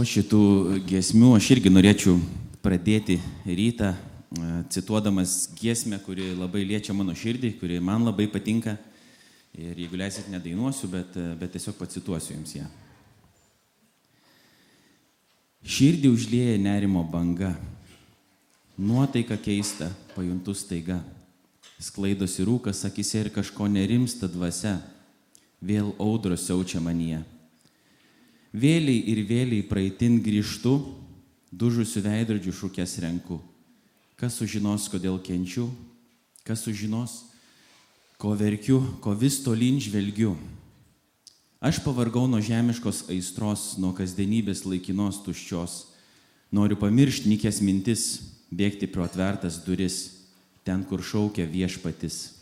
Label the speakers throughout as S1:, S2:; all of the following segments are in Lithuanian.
S1: po šitų giesmių aš irgi norėčiau pradėti rytą e, cituodamas giesmę, kuri labai liečia mano širdį, kuri man labai patinka. Ir jeigu leisit, nedainuosiu, bet, e, bet tiesiog pacituosiu jums ją. Širdį užlieja nerimo banga, nuotaika keista, pajuntu staiga. Sklaidosi rūkas akise ir kažko nerimsta dvasia, vėl audros siaučia manyje. Vėliai ir vėliai praeitin grįžtu, dužusių veidrodžių šūkės renku. Kas sužinos, kodėl kenčiu, kas sužinos, ko verkiu, ko vis tolyn žvelgiu. Aš pavargau nuo žemiškos aistros, nuo kasdienybės laikinos tuščios. Noriu pamiršti nikės mintis, bėgti pro atvertas duris, ten, kur šaukia viešpatis.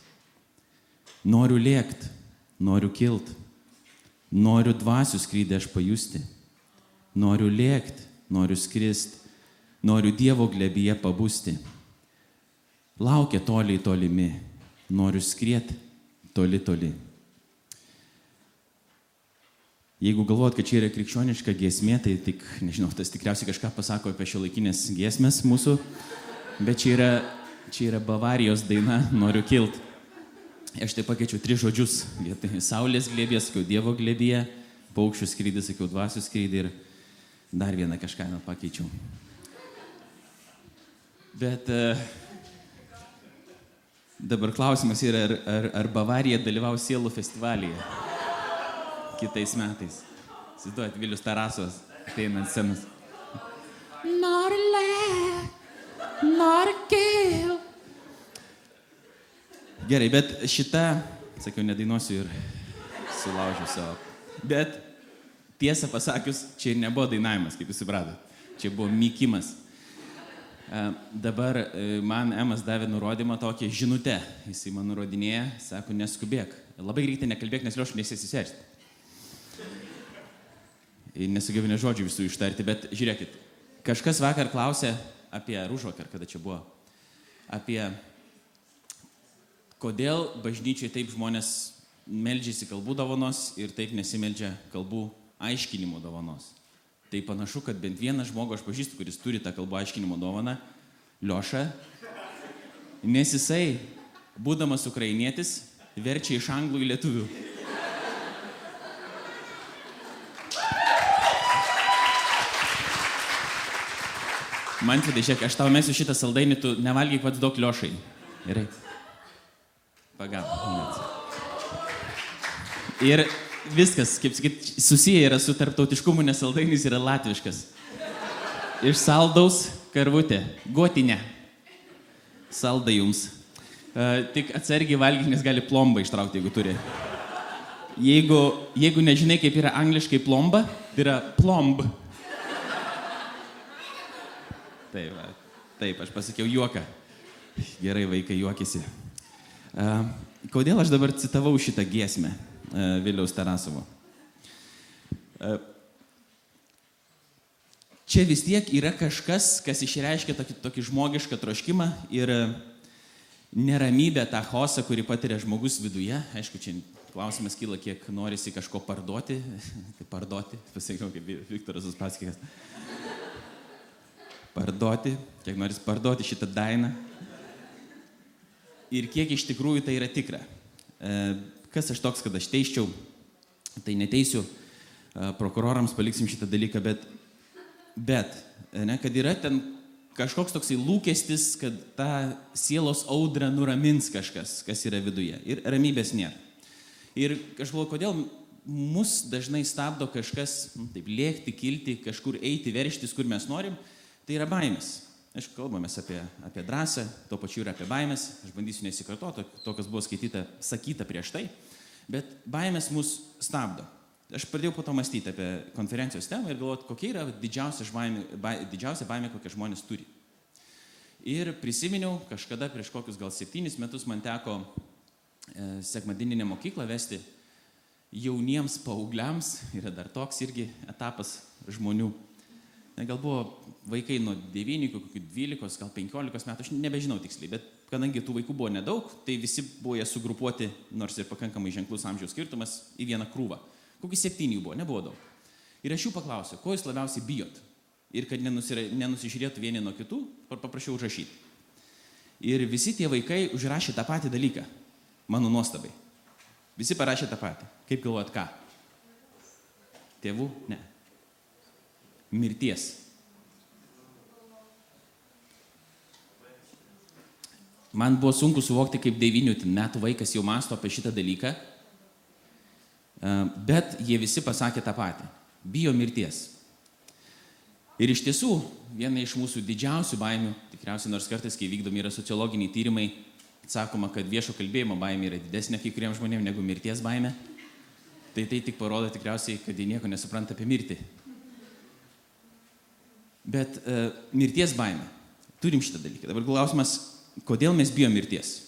S1: Noriu lėkti, noriu kilt, noriu dvasių skrydį aš pajusti. Noriu lėkti, noriu skristi, noriu Dievo glebyje pabusti. Laukia toliai tolimi, noriu skrieti toli toli. Jeigu galvojat, kad čia yra krikščioniška giesmė, tai tik, nežinau, tas tikriausiai kažką pasako apie šio laikinės giesmės mūsų, bet čia yra, čia yra Bavarijos daina, noriu kilt. Aš tai pakeičiau tris žodžius. Vietoj Saulės glėbės, sakiau Dievo glėbėje, paukščių skrydį, sakiau dvasių skrydį ir dar vieną kažką net pakeičiau. Bet uh, dabar klausimas yra, ar, ar, ar Bavarija dalyvaus sielų festivalyje kitais metais. Įsivaizduojat, Vilius Tarasovas ateina ant scenos. Nori kil. Gerai, bet šitą, sakiau, nedainuosiu ir sulaužiu savo. Bet tiesą pasakius, čia ir nebuvo dainavimas, kaip jūs supratote. Čia buvo mykimas. Dabar e, man Emas davė nurodymą tokią žinutę. Jisai man nurodinėja, sako, neskubėk. Labai greitai nekalbėk, nes liuošu nesisisėsti nesugebinę žodžių visų ištarti, bet žiūrėkit, kažkas vakar klausė apie Rūžvakar, kada čia buvo, apie kodėl bažnyčiai taip žmonės meldžiasi kalbų dovanos ir taip nesimeldžia kalbų aiškinimo dovanos. Tai panašu, kad bent vieną žmogų aš pažįstu, kuris turi tą kalbų aiškinimo dovaną, Lioša, nes jisai, būdamas ukrainietis, verčia iš anglų į lietuvių. Man tai žiūrėk, aš tau mesiu šitą saldainį, tu nevalgyk pats daug liošai. Gerai. Pagav. Ir viskas, kaip sakyt, susiję yra su tarptautiškumu, nes saldainis yra latviškas. Iš saldaus karvutė. Gotinė. Salda jums. Uh, tik atsargiai valgyk, nes gali plombą ištraukti, jeigu turi. Jeigu, jeigu nežinai, kaip yra angliškai plomba, tai yra plomb. Taip, taip, aš pasakiau juoką. Gerai vaikai juokėsi. Uh, kodėl aš dabar citavau šitą giesmę uh, Viliaus Tarasovo? Uh, čia vis tiek yra kažkas, kas išreiškia tokį, tokį žmogišką troškimą ir neramybę, tą chaosą, kurį patiria žmogus viduje. Aišku, čia klausimas kyla, kiek norisi kažko parduoti. tai parduoti, pasakiau, kaip Viktoras Uspaskikas parduoti, kiek noris parduoti šitą dainą. Ir kiek iš tikrųjų tai yra tikra. E, kas aš toks, kad aš teiščiau, tai neteisiu, e, prokurorams paliksim šitą dalyką, bet, bet ne, kad yra ten kažkoks toksai lūkestis, kad tą sielos audrą nuramins kažkas, kas yra viduje. Ir ramybės nėra. Ir aš galvoju, kodėl mus dažnai stabdo kažkas, taip, lėkti, kilti, kažkur eiti, verštis, kur mes norim, Tai yra baimės. Aišku, kalbame apie, apie drąsą, tuo pačiu ir apie baimės. Aš bandysiu nesikartoti to, kas buvo skaityta, sakyta prieš tai. Bet baimės mus stabdo. Aš pradėjau po to mąstyti apie konferencijos temą ir galvoti, kokia yra didžiausia baimė, ba, didžiausia baimė, kokią žmonės turi. Ir prisiminiau, kažkada prieš kokius gal septynis metus man teko e, sekmadieninę mokyklą vesti jauniems paaugliams, yra dar toks irgi etapas žmonių gal buvo vaikai nuo 9 iki kokių 12, gal 15 metų, aš nebežinau tiksliai, bet kadangi tų vaikų buvo nedaug, tai visi buvo jie sugrupuoti, nors ir pakankamai ženklus amžiaus skirtumas, į vieną krūvą. Kokį septynių buvo, nebuvo daug. Ir aš jų paklausiau, ko jūs labiausiai bijot? Ir kad nenusižiūrėtų vieni nuo kitų, paprašiau užrašyti. Ir visi tie vaikai užrašė tą patį dalyką, mano nuostabai. Visi parašė tą patį. Kaip galvojat, ką? Tėvų? Ne. Mirties. Man buvo sunku suvokti, kaip devynių metų vaikas jau masto apie šitą dalyką, e, bet jie visi pasakė tą patį. Bijo mirties. Ir iš tiesų, viena iš mūsų didžiausių baimių, tikriausiai nors kartais, kai vykdomi yra sociologiniai tyrimai, sakoma, kad viešo kalbėjimo baimė yra didesnė kai kuriems žmonėms negu mirties baimė, tai tai tik parodo tikriausiai, kad jie nieko nesupranta apie mirtį. Bet uh, mirties baimė. Turim šitą dalyką. Dabar klausimas, kodėl mes bijom mirties?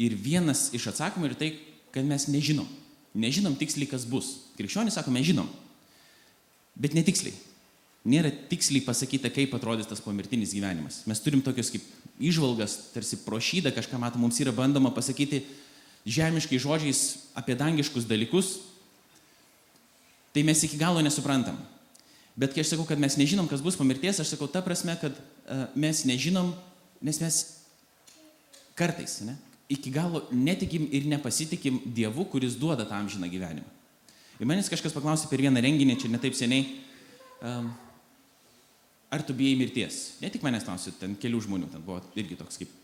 S1: Ir vienas iš atsakymų yra tai, kad mes nežinom. Nežinom tiksliai, kas bus. Krikščionis sako, mes žinom, bet netiksliai. Nėra tiksliai pasakyta, kaip atrodys tas pomirtinis gyvenimas. Mes turim tokius kaip išvalgas, tarsi prošydą kažką matom, mums yra bandoma pasakyti žemiškai žodžiais apie dangiškus dalykus, tai mes iki galo nesuprantam. Bet kai aš sakau, kad mes nežinom, kas bus po mirties, aš sakau ta prasme, kad uh, mes nežinom, nes mes kartais, ne, iki galo netikim ir nepasitikim Dievu, kuris duoda tą amžiną gyvenimą. Ir manęs kažkas paklausė per vieną renginį, čia netaip seniai, um, ar tu bijai mirties? Ne tik manęs klausė, ten kelių žmonių, ten buvo irgi toks kaip,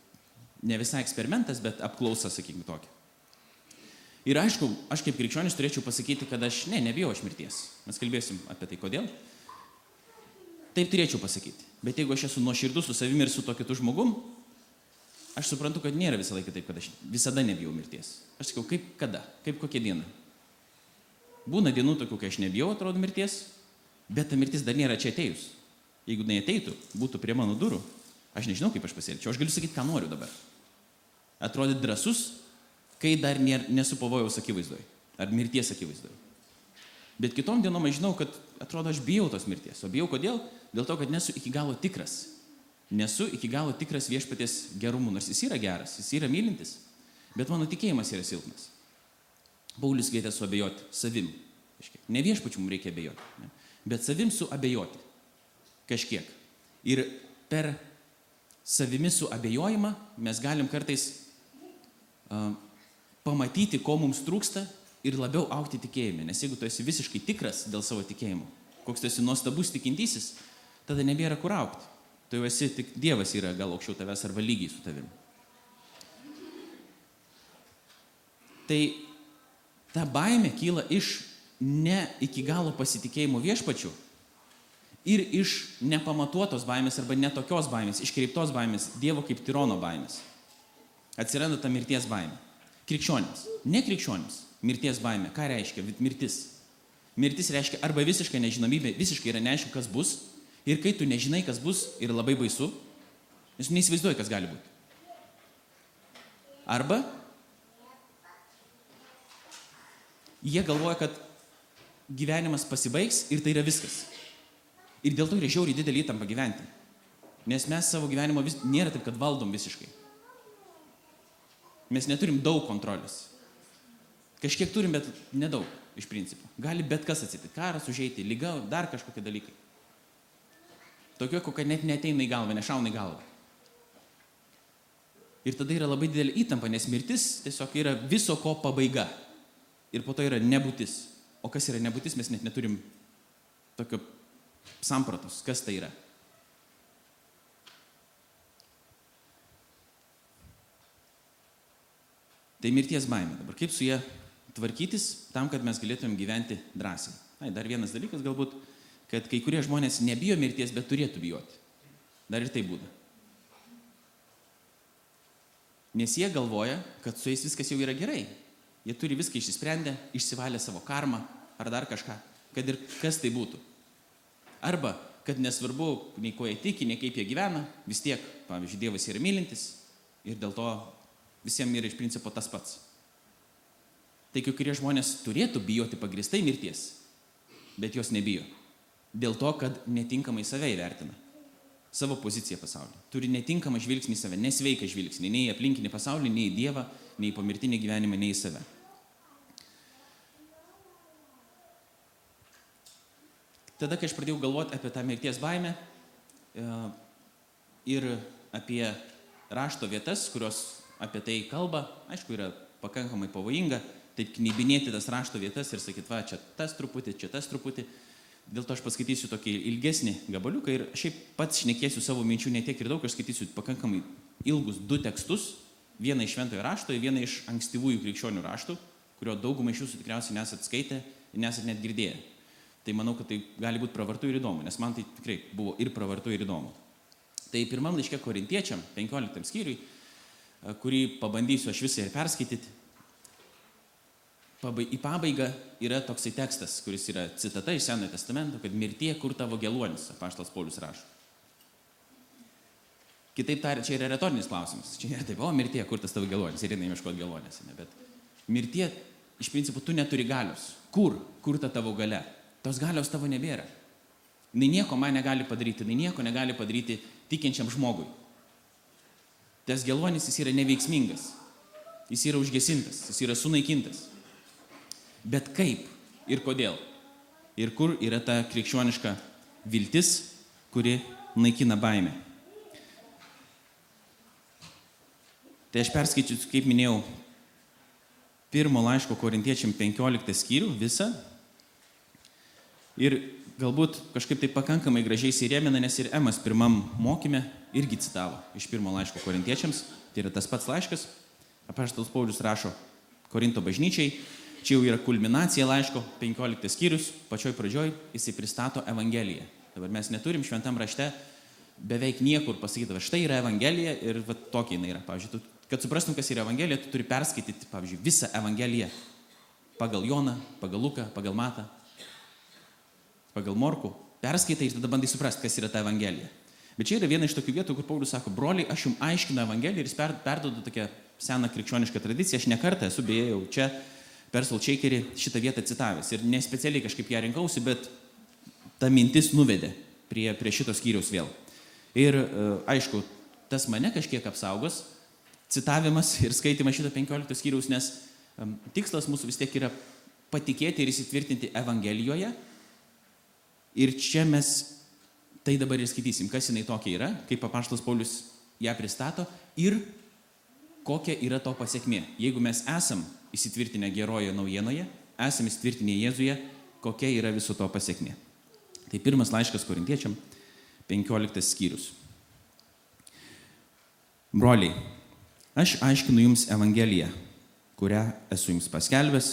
S1: ne visai eksperimentas, bet apklausa, sakykime, tokia. Ir aišku, aš kaip krikščionis turėčiau pasakyti, kad aš, ne, nebijau aš mirties. Mes kalbėsim apie tai, kodėl. Taip turėčiau pasakyti. Bet jeigu aš esu nuoširdus su savimi ir su to kitu žmogum, aš suprantu, kad nėra visą laiką taip, kad aš visada nebijau mirties. Aš sakau, kaip kada, kaip kokia diena. Būna dienų tokių, kai aš nebijau, atrodo, mirties, bet ta mirtis dar nėra čia atėjus. Jeigu jinai ateitų, būtų prie mano durų, aš nežinau, kaip aš pasielgčiau. Aš galiu sakyti, ką noriu dabar. Atrodyti drasus, kai dar nėra, nesu pavojaus akivaizdoje ar mirties akivaizdoje. Bet kitom dienom aš žinau, kad atrodo, aš bijau tos mirties. O bijau kodėl? Dėl to, kad nesu iki galo tikras. Nesu iki galo tikras viešpatės gerumu, nors jis yra geras, jis yra mylintis, bet mano tikėjimas yra silpnas. Paulius kvietė suabejoti savim. Ne viešpačiu mums reikia abejoti, ne? bet savim suabejoti. Kažkiek. Ir per savimi suabejojimą mes galim kartais uh, pamatyti, ko mums trūksta ir labiau aukti tikėjime. Nes jeigu tu esi visiškai tikras dėl savo tikėjimo, koks tu esi nuostabus tikintysis, tada nebėra kur aukti. Tu jau esi tik Dievas yra gal aukščiau tavęs arba lygiai su tavimi. Tai ta baime kyla iš ne iki galo pasitikėjimo viešpačių ir iš nepamatuotos baimės arba netokios baimės, iškreiptos baimės, Dievo kaip tirono baimės. Atsiranda ta mirties baimė. Krikščionis, ne krikščionis, mirties baimė. Ką reiškia mirtis? Mirtis reiškia arba visiškai nežinomybė, visiškai yra neaišku, kas bus. Ir kai tu nežinai, kas bus, yra labai baisu, nes neįsivaizduoji, kas gali būti. Arba jie galvoja, kad gyvenimas pasibaigs ir tai yra viskas. Ir dėl to yra žiauriai didelį įtampą gyventi. Nes mes savo gyvenimo vis, nėra taip, kad valdom visiškai. Mes neturim daug kontrolės. Kažkiek turim, bet nedaug iš principo. Gali bet kas atsitikti. Karas užeiti, lyga, dar kažkokie dalykai. Tokie, kokie net neteina į galvą, nešauna į galvą. Ir tada yra labai didelė įtampa, nes mirtis tiesiog yra viso ko pabaiga. Ir po to yra nebūtis. O kas yra nebūtis, mes net neturim tokio sampratos, kas tai yra. Tai mirties baimė. Dabar kaip su ją tvarkytis tam, kad mes galėtumėm gyventi drąsiai. Na, dar vienas dalykas galbūt, kad kai kurie žmonės nebijo mirties, bet turėtų bijoti. Dar ir tai būna. Nes jie galvoja, kad su jais viskas jau yra gerai. Jie turi viską išsisprendę, išsivalę savo karmą ar dar kažką, kad ir kas tai būtų. Arba, kad nesvarbu, nei ko jie tiki, nei kaip jie gyvena, vis tiek, pavyzdžiui, Dievas yra mylintis ir dėl to visiems yra iš principo tas pats. Tai kai kurie žmonės turėtų bijoti pagristai mirties, bet jos nebijo. Dėl to, kad netinkamai save įvertina. Savo poziciją pasaulyje. Turi netinkamą žvilgsnį į save, nesveiką žvilgsnį, nei į aplinkinį pasaulį, nei į Dievą, nei į pomirtinį gyvenimą, nei į save. tada, kai aš pradėjau galvoti apie tą mirties baimę e, ir apie rašto vietas, kurios apie tai kalba, aišku, yra pakankamai pavojinga, taip knybinėti tas rašto vietas ir sakyti, va, čia tas truputį, čia tas truputį. Dėl to aš paskaitysiu tokį ilgesnį gabaliuką ir šiaip pats šnekėsiu savo minčių ne tiek ir daug, aš skaitysiu pakankamai ilgus du tekstus, vieną iš šventojo rašto ir vieną iš ankstyvųjų krikščionių raštų, kurio daugumą iš jūsų tikriausiai nesat skaitę ir nesat net girdėję. Tai manau, kad tai gali būti pravartu ir įdomu, nes man tai tikrai buvo ir pravartu ir įdomu. Tai pirmam laiške korintiečiam, 15 skyriui, kurį pabandysiu aš visą ir perskaityti, į pabaigą yra toksai tekstas, kuris yra citata iš Senojo testamento, kad mirtie kur tavo geluonis, apaštas Paulius rašo. Kitaip tariant, čia yra retorinis klausimas. Čia nėra taip, o mirtie, kur tas tavo geluonis, ir jinai ieškoti geluonės. Ne? Bet mirtie, iš principo, tu neturi galios. Kur? Kur ta tavo gale? Tos galios tavo nebėra. Jis nieko man negali padaryti, jis nieko negali padaryti tikinčiam žmogui. Tas geluonis jis yra neveiksmingas, jis yra užgesintas, jis yra sunaikintas. Bet kaip ir kodėl? Ir kur yra ta krikščioniška viltis, kuri naikina baimę? Tai aš perskaičiu, kaip minėjau, pirmo laiško korintiečiam 15 skyrių visą. Ir galbūt kažkaip tai pakankamai gražiai įsirėmina, nes ir Emas pirmam mokymė irgi citavo iš pirmo laiško korintiečiams. Tai yra tas pats laiškas. Apaštalas Paulius rašo Korinto bažnyčiai, Čia jau yra kulminacija laiško, 15 skyrius, pačioj pradžioj jisai pristato Evangeliją. Dabar mes neturim šventam rašte beveik niekur pasakyti, va štai yra Evangelija ir va tokia jinai yra. Pavyzdžiui, tu, kad suprastum, kas yra Evangelija, tu turi perskaityti, pavyzdžiui, visą Evangeliją. Pagal Joną, pagal Luką, pagal Matą, pagal Morku. Perskaitai ir tada bandai suprasti, kas yra ta Evangelija. Bet čia yra viena iš tokių vietų, kur Paulius sako, broliai, aš jums aiškinu Evangeliją ir jis per, perduoda tokią seną krikščionišką tradiciją. Aš nekartą esu beje jau čia per Solčekerį šitą vietą citavęs. Ir nespecialiai kažkaip ją rinkausi, bet ta mintis nuvedė prie, prie šitos skyriaus vėl. Ir e, aišku, tas mane kažkiek apsaugos, citavimas ir skaitimas šito 15 skyriaus, nes tikslas mūsų vis tiek yra patikėti ir įsitvirtinti Evangelijoje. Ir čia mes tai dabar ir skaitysim, kas jinai tokia yra, kaip papaštas Paulius ją pristato ir kokia yra to pasiekmė. Jeigu mes esam įsitvirtinę geroje naujienoje, esame įsitvirtinę Jėzuje, kokia yra viso to pasiekmė. Tai pirmas laiškas korintiečiam, 15 skyrius. Broliai, aš aiškinu jums Evangeliją, kurią esu jums paskelbęs,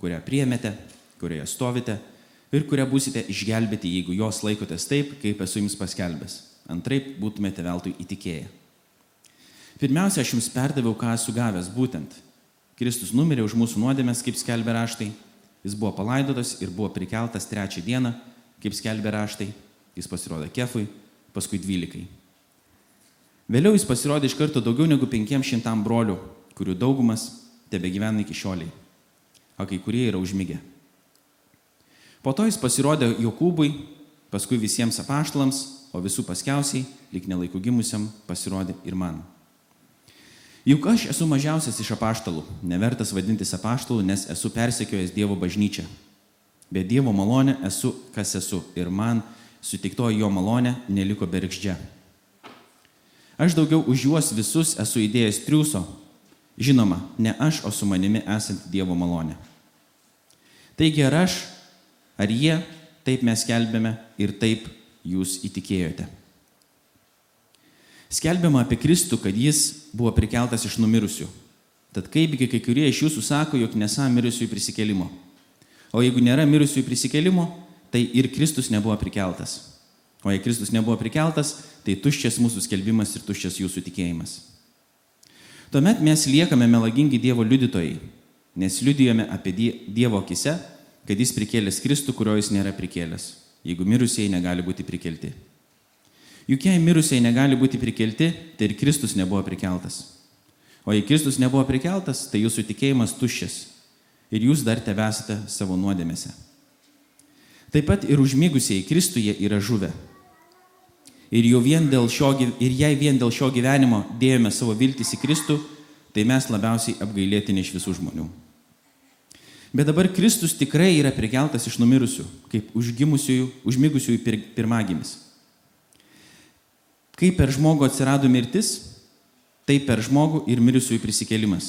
S1: kurią priemėte, kurioje stovite ir kurią būsite išgelbėti, jeigu jos laikotės taip, kaip esu jums paskelbęs. Antraip būtumėte veltui įtikėję. Pirmiausia, aš jums perdaviau, ką esu gavęs būtent. Kristus numirė už mūsų nuodėmės, kaip skelbė raštai. Jis buvo palaidotas ir buvo prikeltas trečią dieną, kaip skelbė raštai. Jis pasirodė kefui, paskui dvylikai. Vėliau jis pasirodė iš karto daugiau negu penkiems šimtam brolių, kurių daugumas tebe gyvena iki šioliai, o kai kurie yra užmygę. Po to jis pasirodė Jokūbui, paskui visiems apaštalams, o visų paskiausiai, lik nelaikų gimusiam, pasirodė ir man. Juk aš esu mažiausias iš apaštalų, nevertas vadintis apaštalų, nes esu persekiojęs Dievo bažnyčią. Be Dievo malonė esu, kas esu ir man sutiktoji jo malonė neliko bergždžia. Aš daugiau už juos visus esu įdėjęs triūso. Žinoma, ne aš, o su manimi esant Dievo malonė. Taigi ar aš, ar jie, taip mes kelbėme ir taip jūs įtikėjote. Skelbiama apie Kristų, kad jis buvo prikeltas iš numirusių. Tad kaipgi kai kurie iš jūsų sako, jog nesą mirusiųjų prisikelimo. O jeigu nėra mirusiųjų prisikelimo, tai ir Kristus nebuvo prikeltas. O jei Kristus nebuvo prikeltas, tai tuščias mūsų skelbimas ir tuščias jūsų tikėjimas. Tuomet mes liekame melagingi Dievo liudytojai, nes liudijame apie Dievo akise, kad jis prikėlęs Kristų, kurio jis nėra prikėlęs, jeigu mirusieji negali būti prikelti. Juk jei mirusiai negali būti prikelti, tai ir Kristus nebuvo prikeltas. O jei Kristus nebuvo prikeltas, tai jūsų tikėjimas tuščias ir jūs dar tebesate savo nuodėmėse. Taip pat ir užmygusieji Kristuje yra žuvę. Ir, vien šio, ir jei vien dėl šio gyvenimo dėjome savo viltis į Kristų, tai mes labiausiai apgailėtini iš visų žmonių. Bet dabar Kristus tikrai yra prikeltas iš numirusių, kaip užgimusiųjų, užmigusiųjų pir, pirmagimis. Kaip per žmogų atsirado mirtis, taip per žmogų ir mirusiųjų prisikėlimas.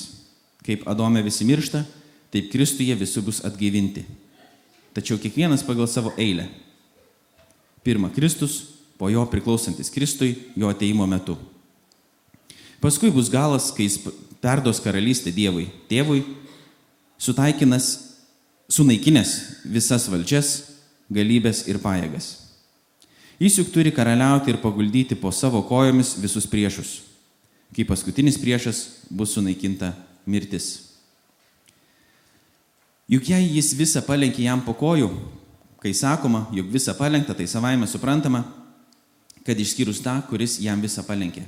S1: Kaip Adome visi miršta, taip Kristuje visi bus atgaivinti. Tačiau kiekvienas pagal savo eilę. Pirma Kristus, po jo priklausantis Kristui, jo ateimo metu. Paskui bus galas, kai jis perduos karalystę Dievui, tėvui, sunaikinęs visas valdžias, galybės ir pajėgas. Jis juk turi karaliauti ir paguldyti po savo kojomis visus priešus, kai paskutinis priešas bus sunaikinta mirtis. Juk jei jis visą palenkė jam po kojų, kai sakoma, jog visą palenkta, tai savaime suprantama, kad išskyrus tą, kuris jam visą palenkė.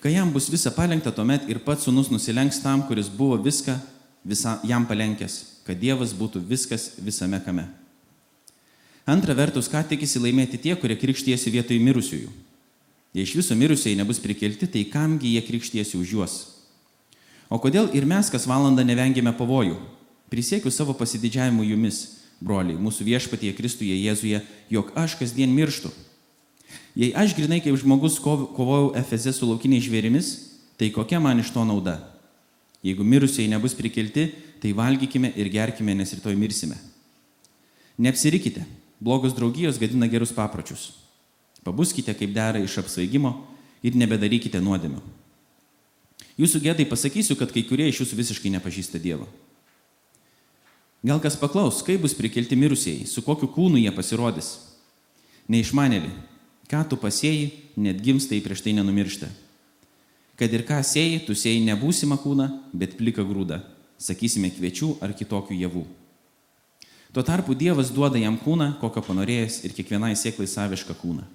S1: Kai jam bus visa palenkta, tuomet ir pats sunus nusilenks tam, kuris buvo viską visa, jam palenkęs, kad Dievas būtų viskas visame kame. Antra vertus, ką tikisi laimėti tie, kurie krikštiesi vietoj mirusiųjų? Jei iš viso mirusiai nebus prikelti, tai kamgi jie krikštiesi už juos? O kodėl ir mes kas valandą nevengėme pavojų? Prisiekiu savo pasididžiavimu jumis, broliai, mūsų viešpatyje Kristuje Jėzuje, jog aš kasdien mirštu. Jei aš grinai kaip žmogus kovojau Efeze su laukiniais žvėrimis, tai kokia man iš to nauda? Jeigu mirusiai nebus prikelti, tai valgykime ir gerkime, nes rytoj mirsime. Neapsirikite, blogos draugijos gadina gerus papročius. Pabuskite kaip dera iš apsvaigimo ir nebedarykite nuodėmių. Jūsų gėdai pasakysiu, kad kai kurie iš jūsų visiškai nepažįsta Dievo. Gal kas paklaus, kaip bus prikelti mirusieji, su kokiu kūnu jie pasirodys? Neišmanėlį, ką tu pasėjai, net gimstai prieš tai nenumiršta. Kad ir ką sėjai, tu sėjai nebūsimą kūną, bet pliką grūdą, sakysime kviečių ar kitokių javų. Tuo tarpu Dievas duoda jam kūną, kokio panorėjęs ir kiekvienai sėklai savišką kūną.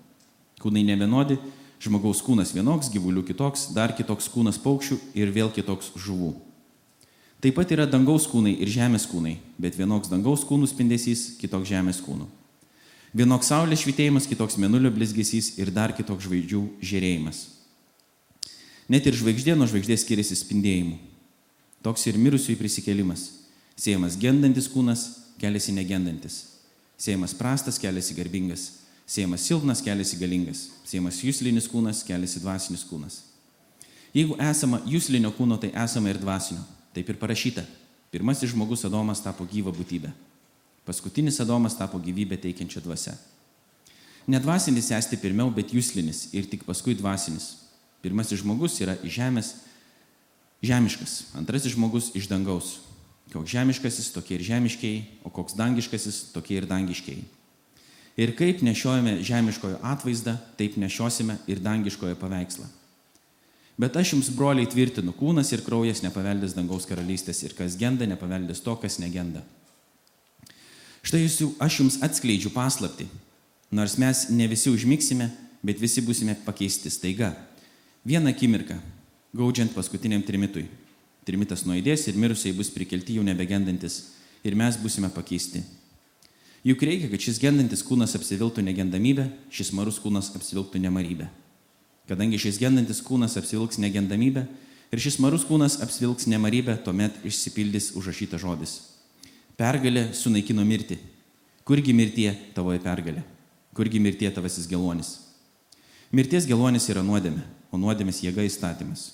S1: Kūnai nevienodi, žmogaus kūnas vienoks, gyvulių kitoks, dar kitoks kūnas paukščių ir vėl kitoks žuvų. Taip pat yra dangaus kūnai ir žemės kūnai, bet vienoks dangaus kūnų spindesys, kitoks žemės kūnų. Vienoks saulės švitėjimas, kitoks menulio blizgesys ir dar kitoks žvaigždžių žėrėjimas. Net ir žvaigždė nuo žvaigždės skiriasi spindėjimu. Toks ir mirusiųjų prisikėlimas. Sėjamas gendantis kūnas, keliasi negendantis. Sėjamas prastas, keliasi garbingas. Sėjamas silpnas, keliasi galingas. Sėjamas jūslinis kūnas, keliasi dvasinis kūnas. Jeigu esama jūslinio kūno, tai esama ir dvasinio. Taip ir parašyta. Pirmasis žmogus Adomas tapo gyva būtybė. Paskutinis Adomas tapo gyvybę teikiančią dvasę. Nedvasinis esti pirmiau, bet jūslinis ir tik paskui dvasinis. Pirmasis žmogus yra iš žemės, žemiškas, antrasis žmogus iš dangaus. Koks žemiškasis, tokie ir žemiškiai, o koks dangiškasis, tokie ir dangiškiai. Ir kaip nešiojame žemiškojo atvaizdą, taip nešiosime ir dangiškojo paveikslą. Bet aš jums, broliai, tvirtinu, kūnas ir kraujas nepaveldės dangaus karalystės ir kas genda, nepaveldės to, kas negenda. Štai jūs, aš jums atskleidžiu paslapti. Nors mes ne visi užmiksime, bet visi busime pakeisti staiga. Vieną akimirką, gaudžiant paskutiniam trimitui. Trimitas nuėdės ir mirusiai bus prikelti jau nebegendantis ir mes busime pakeisti. Juk reikia, kad šis gendantis kūnas apsiviltų negendamybę, šis marus kūnas apsivilktų nemarybę kadangi šis gendantis kūnas apsivilks negendamybę ir šis marus kūnas apsivilks nemarybę, tuomet išsipildys užrašytas žodis. Pergalė sunaikino mirtį. Kurgi mirtie tavoji pergalė? Kurgi mirtie tavasis gelonis? Mirties gelonis yra nuodėmė, o nuodėmės jėga įstatymas.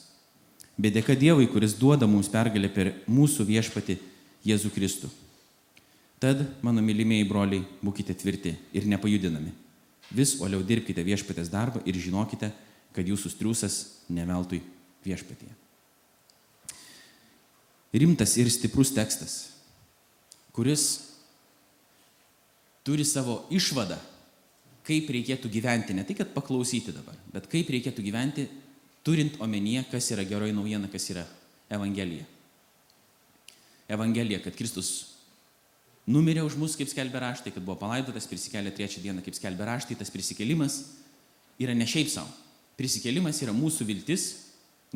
S1: Bet dėka Dievui, kuris duoda mums pergalę per mūsų viešpati Jėzų Kristų. Tad, mano mylimieji broliai, būkite tvirti ir nepajudinami. Vis uoliau dirbkite viešpatės darbą ir žinokite, kad jūsų striūsas neveltui viešpatyje. Rimtas ir stiprus tekstas, kuris turi savo išvadą, kaip reikėtų gyventi, ne tik, kad paklausyti dabar, bet kaip reikėtų gyventi, turint omenyje, kas yra geroji naujiena, kas yra Evangelija. Evangelija, kad Kristus numirė už mus, kaip skelbė raštai, kad buvo palaidotas, prisikėlė trečią dieną, kaip skelbė raštai, tas prisikėlimas yra ne šiaip savo. Prisikėlimas yra mūsų viltis,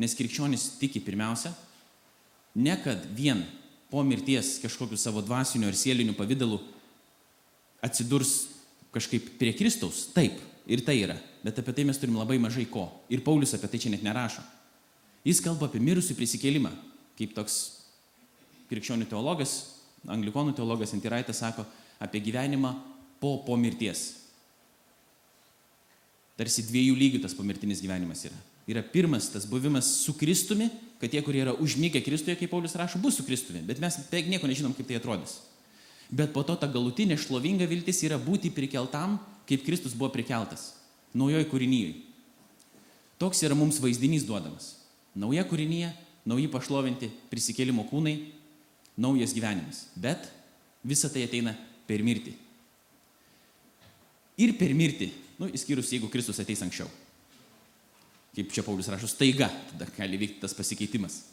S1: nes krikščionis tiki pirmiausia, ne kad vien po mirties kažkokiu savo dvasiniu ar sieliniu pavydalu atsidurs kažkaip prie Kristaus. Taip, ir tai yra, bet apie tai mes turim labai mažai ko. Ir Paulius apie tai čia net nerašo. Jis kalba apie mirusių prisikėlimą, kaip toks krikščionių teologas, Anglikonų teologas Antiraitas sako apie gyvenimą po, po mirties. Tarsi dviejų lygių tas pomirtinis gyvenimas yra. Yra pirmas tas buvimas su Kristumi, kad tie, kurie yra užmygę Kristuje, kaip Paulius rašo, bus su Kristumi, bet mes beveik nieko nežinom, kaip tai atrodys. Bet po to ta galutinė šlovinga viltis yra būti prikeltam, kaip Kristus buvo prikeltas. Naujoj kūrinyjui. Toks yra mums vaizdinys duodamas. Nauja kūrinyje, nauji pašlovinti prisikėlimo kūnai, naujas gyvenimas. Bet visa tai ateina per mirtį. Ir per mirtį, nu, įskyrus, jeigu Kristus ateis anksčiau. Kaip čia Paulius rašo, staiga tada gali vykti tas pasikeitimas.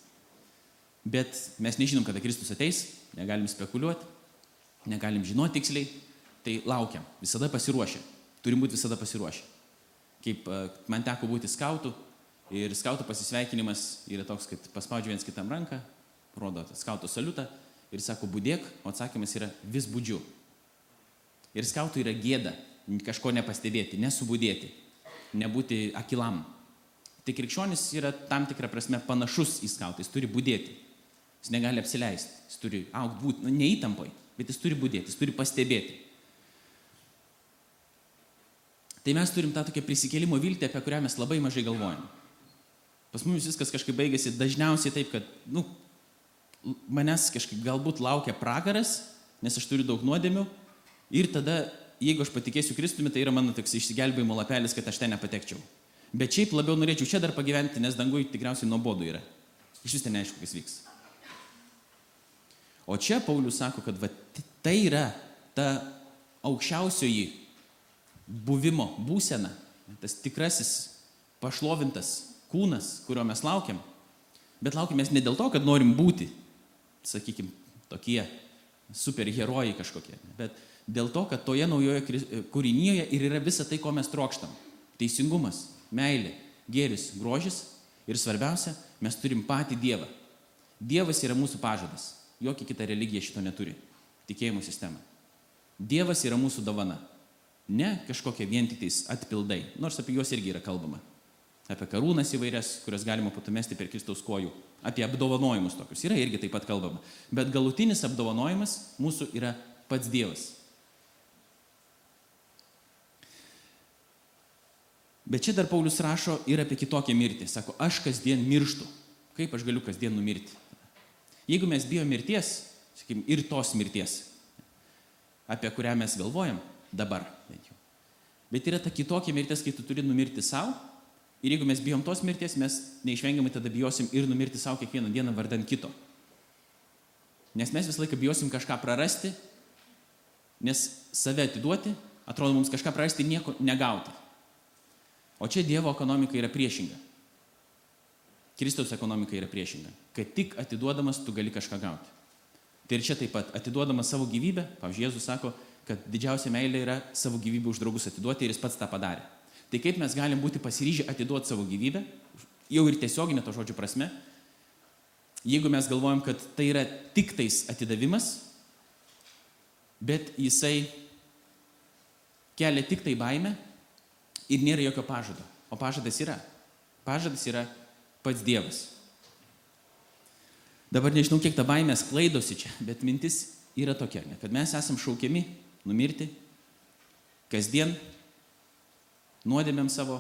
S1: Bet mes nežinom, kada Kristus ateis, negalim spekuliuoti, negalim žinoti tiksliai, tai laukiam, visada pasiruošę. Turim būti visada pasiruošę. Kaip e, man teko būti skautų ir skautų pasisveikinimas yra toks, kad paspaudžia viens kitam ranką, rodo skautų saliutą ir sako būdėk, o atsakymas yra vis būdžiu. Ir skautų yra gėda kažko nepastebėti, nesubūdėti, nebūti akilam. Tai krikščionis yra tam tikrą prasme panašus į skautą, jis turi būdėti. Jis negali apsileisti, jis turi aukti būti, nu, neįtampoj, bet jis turi būdėti, jis turi pastebėti. Tai mes turim tą tokią prisikėlimo viltį, apie kurią mes labai mažai galvojam. Pas mumis viskas kažkaip baigėsi dažniausiai taip, kad, nu, manęs kažkaip galbūt laukia pragaras, nes aš turiu daug nuodėmių ir tada jeigu aš patikėsiu Kristumi, tai yra mano toks išsigelbėjimo lapelis, kad aš ten nepatekčiau. Bet šiaip labiau norėčiau čia dar pagyventi, nes dangui tikriausiai nuobodu yra. Iš vis ten neaišku, kas vyks. O čia Paulius sako, kad va, tai yra ta aukščiausioji buvimo būsena, tas tikrasis pašlovintas kūnas, kurio mes laukiam. Bet laukiam mes ne dėl to, kad norim būti, sakykime, tokie superherojai kažkokie, bet Dėl to, kad toje naujoje kūrinyje ir yra visa tai, ko mes trokštam. Teisingumas, meilė, gėris, grožis ir svarbiausia, mes turim patį Dievą. Dievas yra mūsų pažadas. Jokia kita religija šito neturi. Tikėjimo sistema. Dievas yra mūsų dovana. Ne kažkokie vien tik tais atpildai, nors apie juos irgi yra kalbama. Apie karūnas įvairias, kurias galima patumesti per Kristaus kojų. Apie apdovanojimus tokius yra irgi taip pat kalbama. Bet galutinis apdovanojimas mūsų yra pats Dievas. Bet čia dar Paulius rašo ir apie kitokią mirtį. Sako, aš kasdien mirštu. Kaip aš galiu kasdien numirti? Jeigu mes bijome mirties, sakykim, ir tos mirties, apie kurią mes galvojam dabar, bent jau. Bet yra ta kitokia mirtis, kai tu turi numirti savo. Ir jeigu mes bijom tos mirties, mes neišvengiamai tada bijosim ir numirti savo kiekvieną dieną vardant kito. Nes mes visą laiką bijosim kažką prarasti, nes save atiduoti, atrodo mums kažką prarasti ir nieko negauti. O čia Dievo ekonomika yra priešinga. Kristaus ekonomika yra priešinga. Kad tik atiduodamas tu gali kažką gauti. Tai ir čia taip pat atiduodamas savo gyvybę, pavyzdžiui, Jėzus sako, kad didžiausia meilė yra savo gyvybę už draugus atiduoti ir jis pats tą padarė. Tai kaip mes galim būti pasiryžę atiduoti savo gyvybę, jau ir tiesioginė to žodžio prasme, jeigu mes galvojam, kad tai yra tik tais atidavimas, bet jisai kelia tik tai baimę ir nėra jokio pažado. O pažadas yra. Pažadas yra pats Dievas. Dabar nežinau, kiek ta baimė sklaidosi čia, bet mintis yra tokia, kad mes esam šaukiami numirti kasdien, nuodėmėm savo,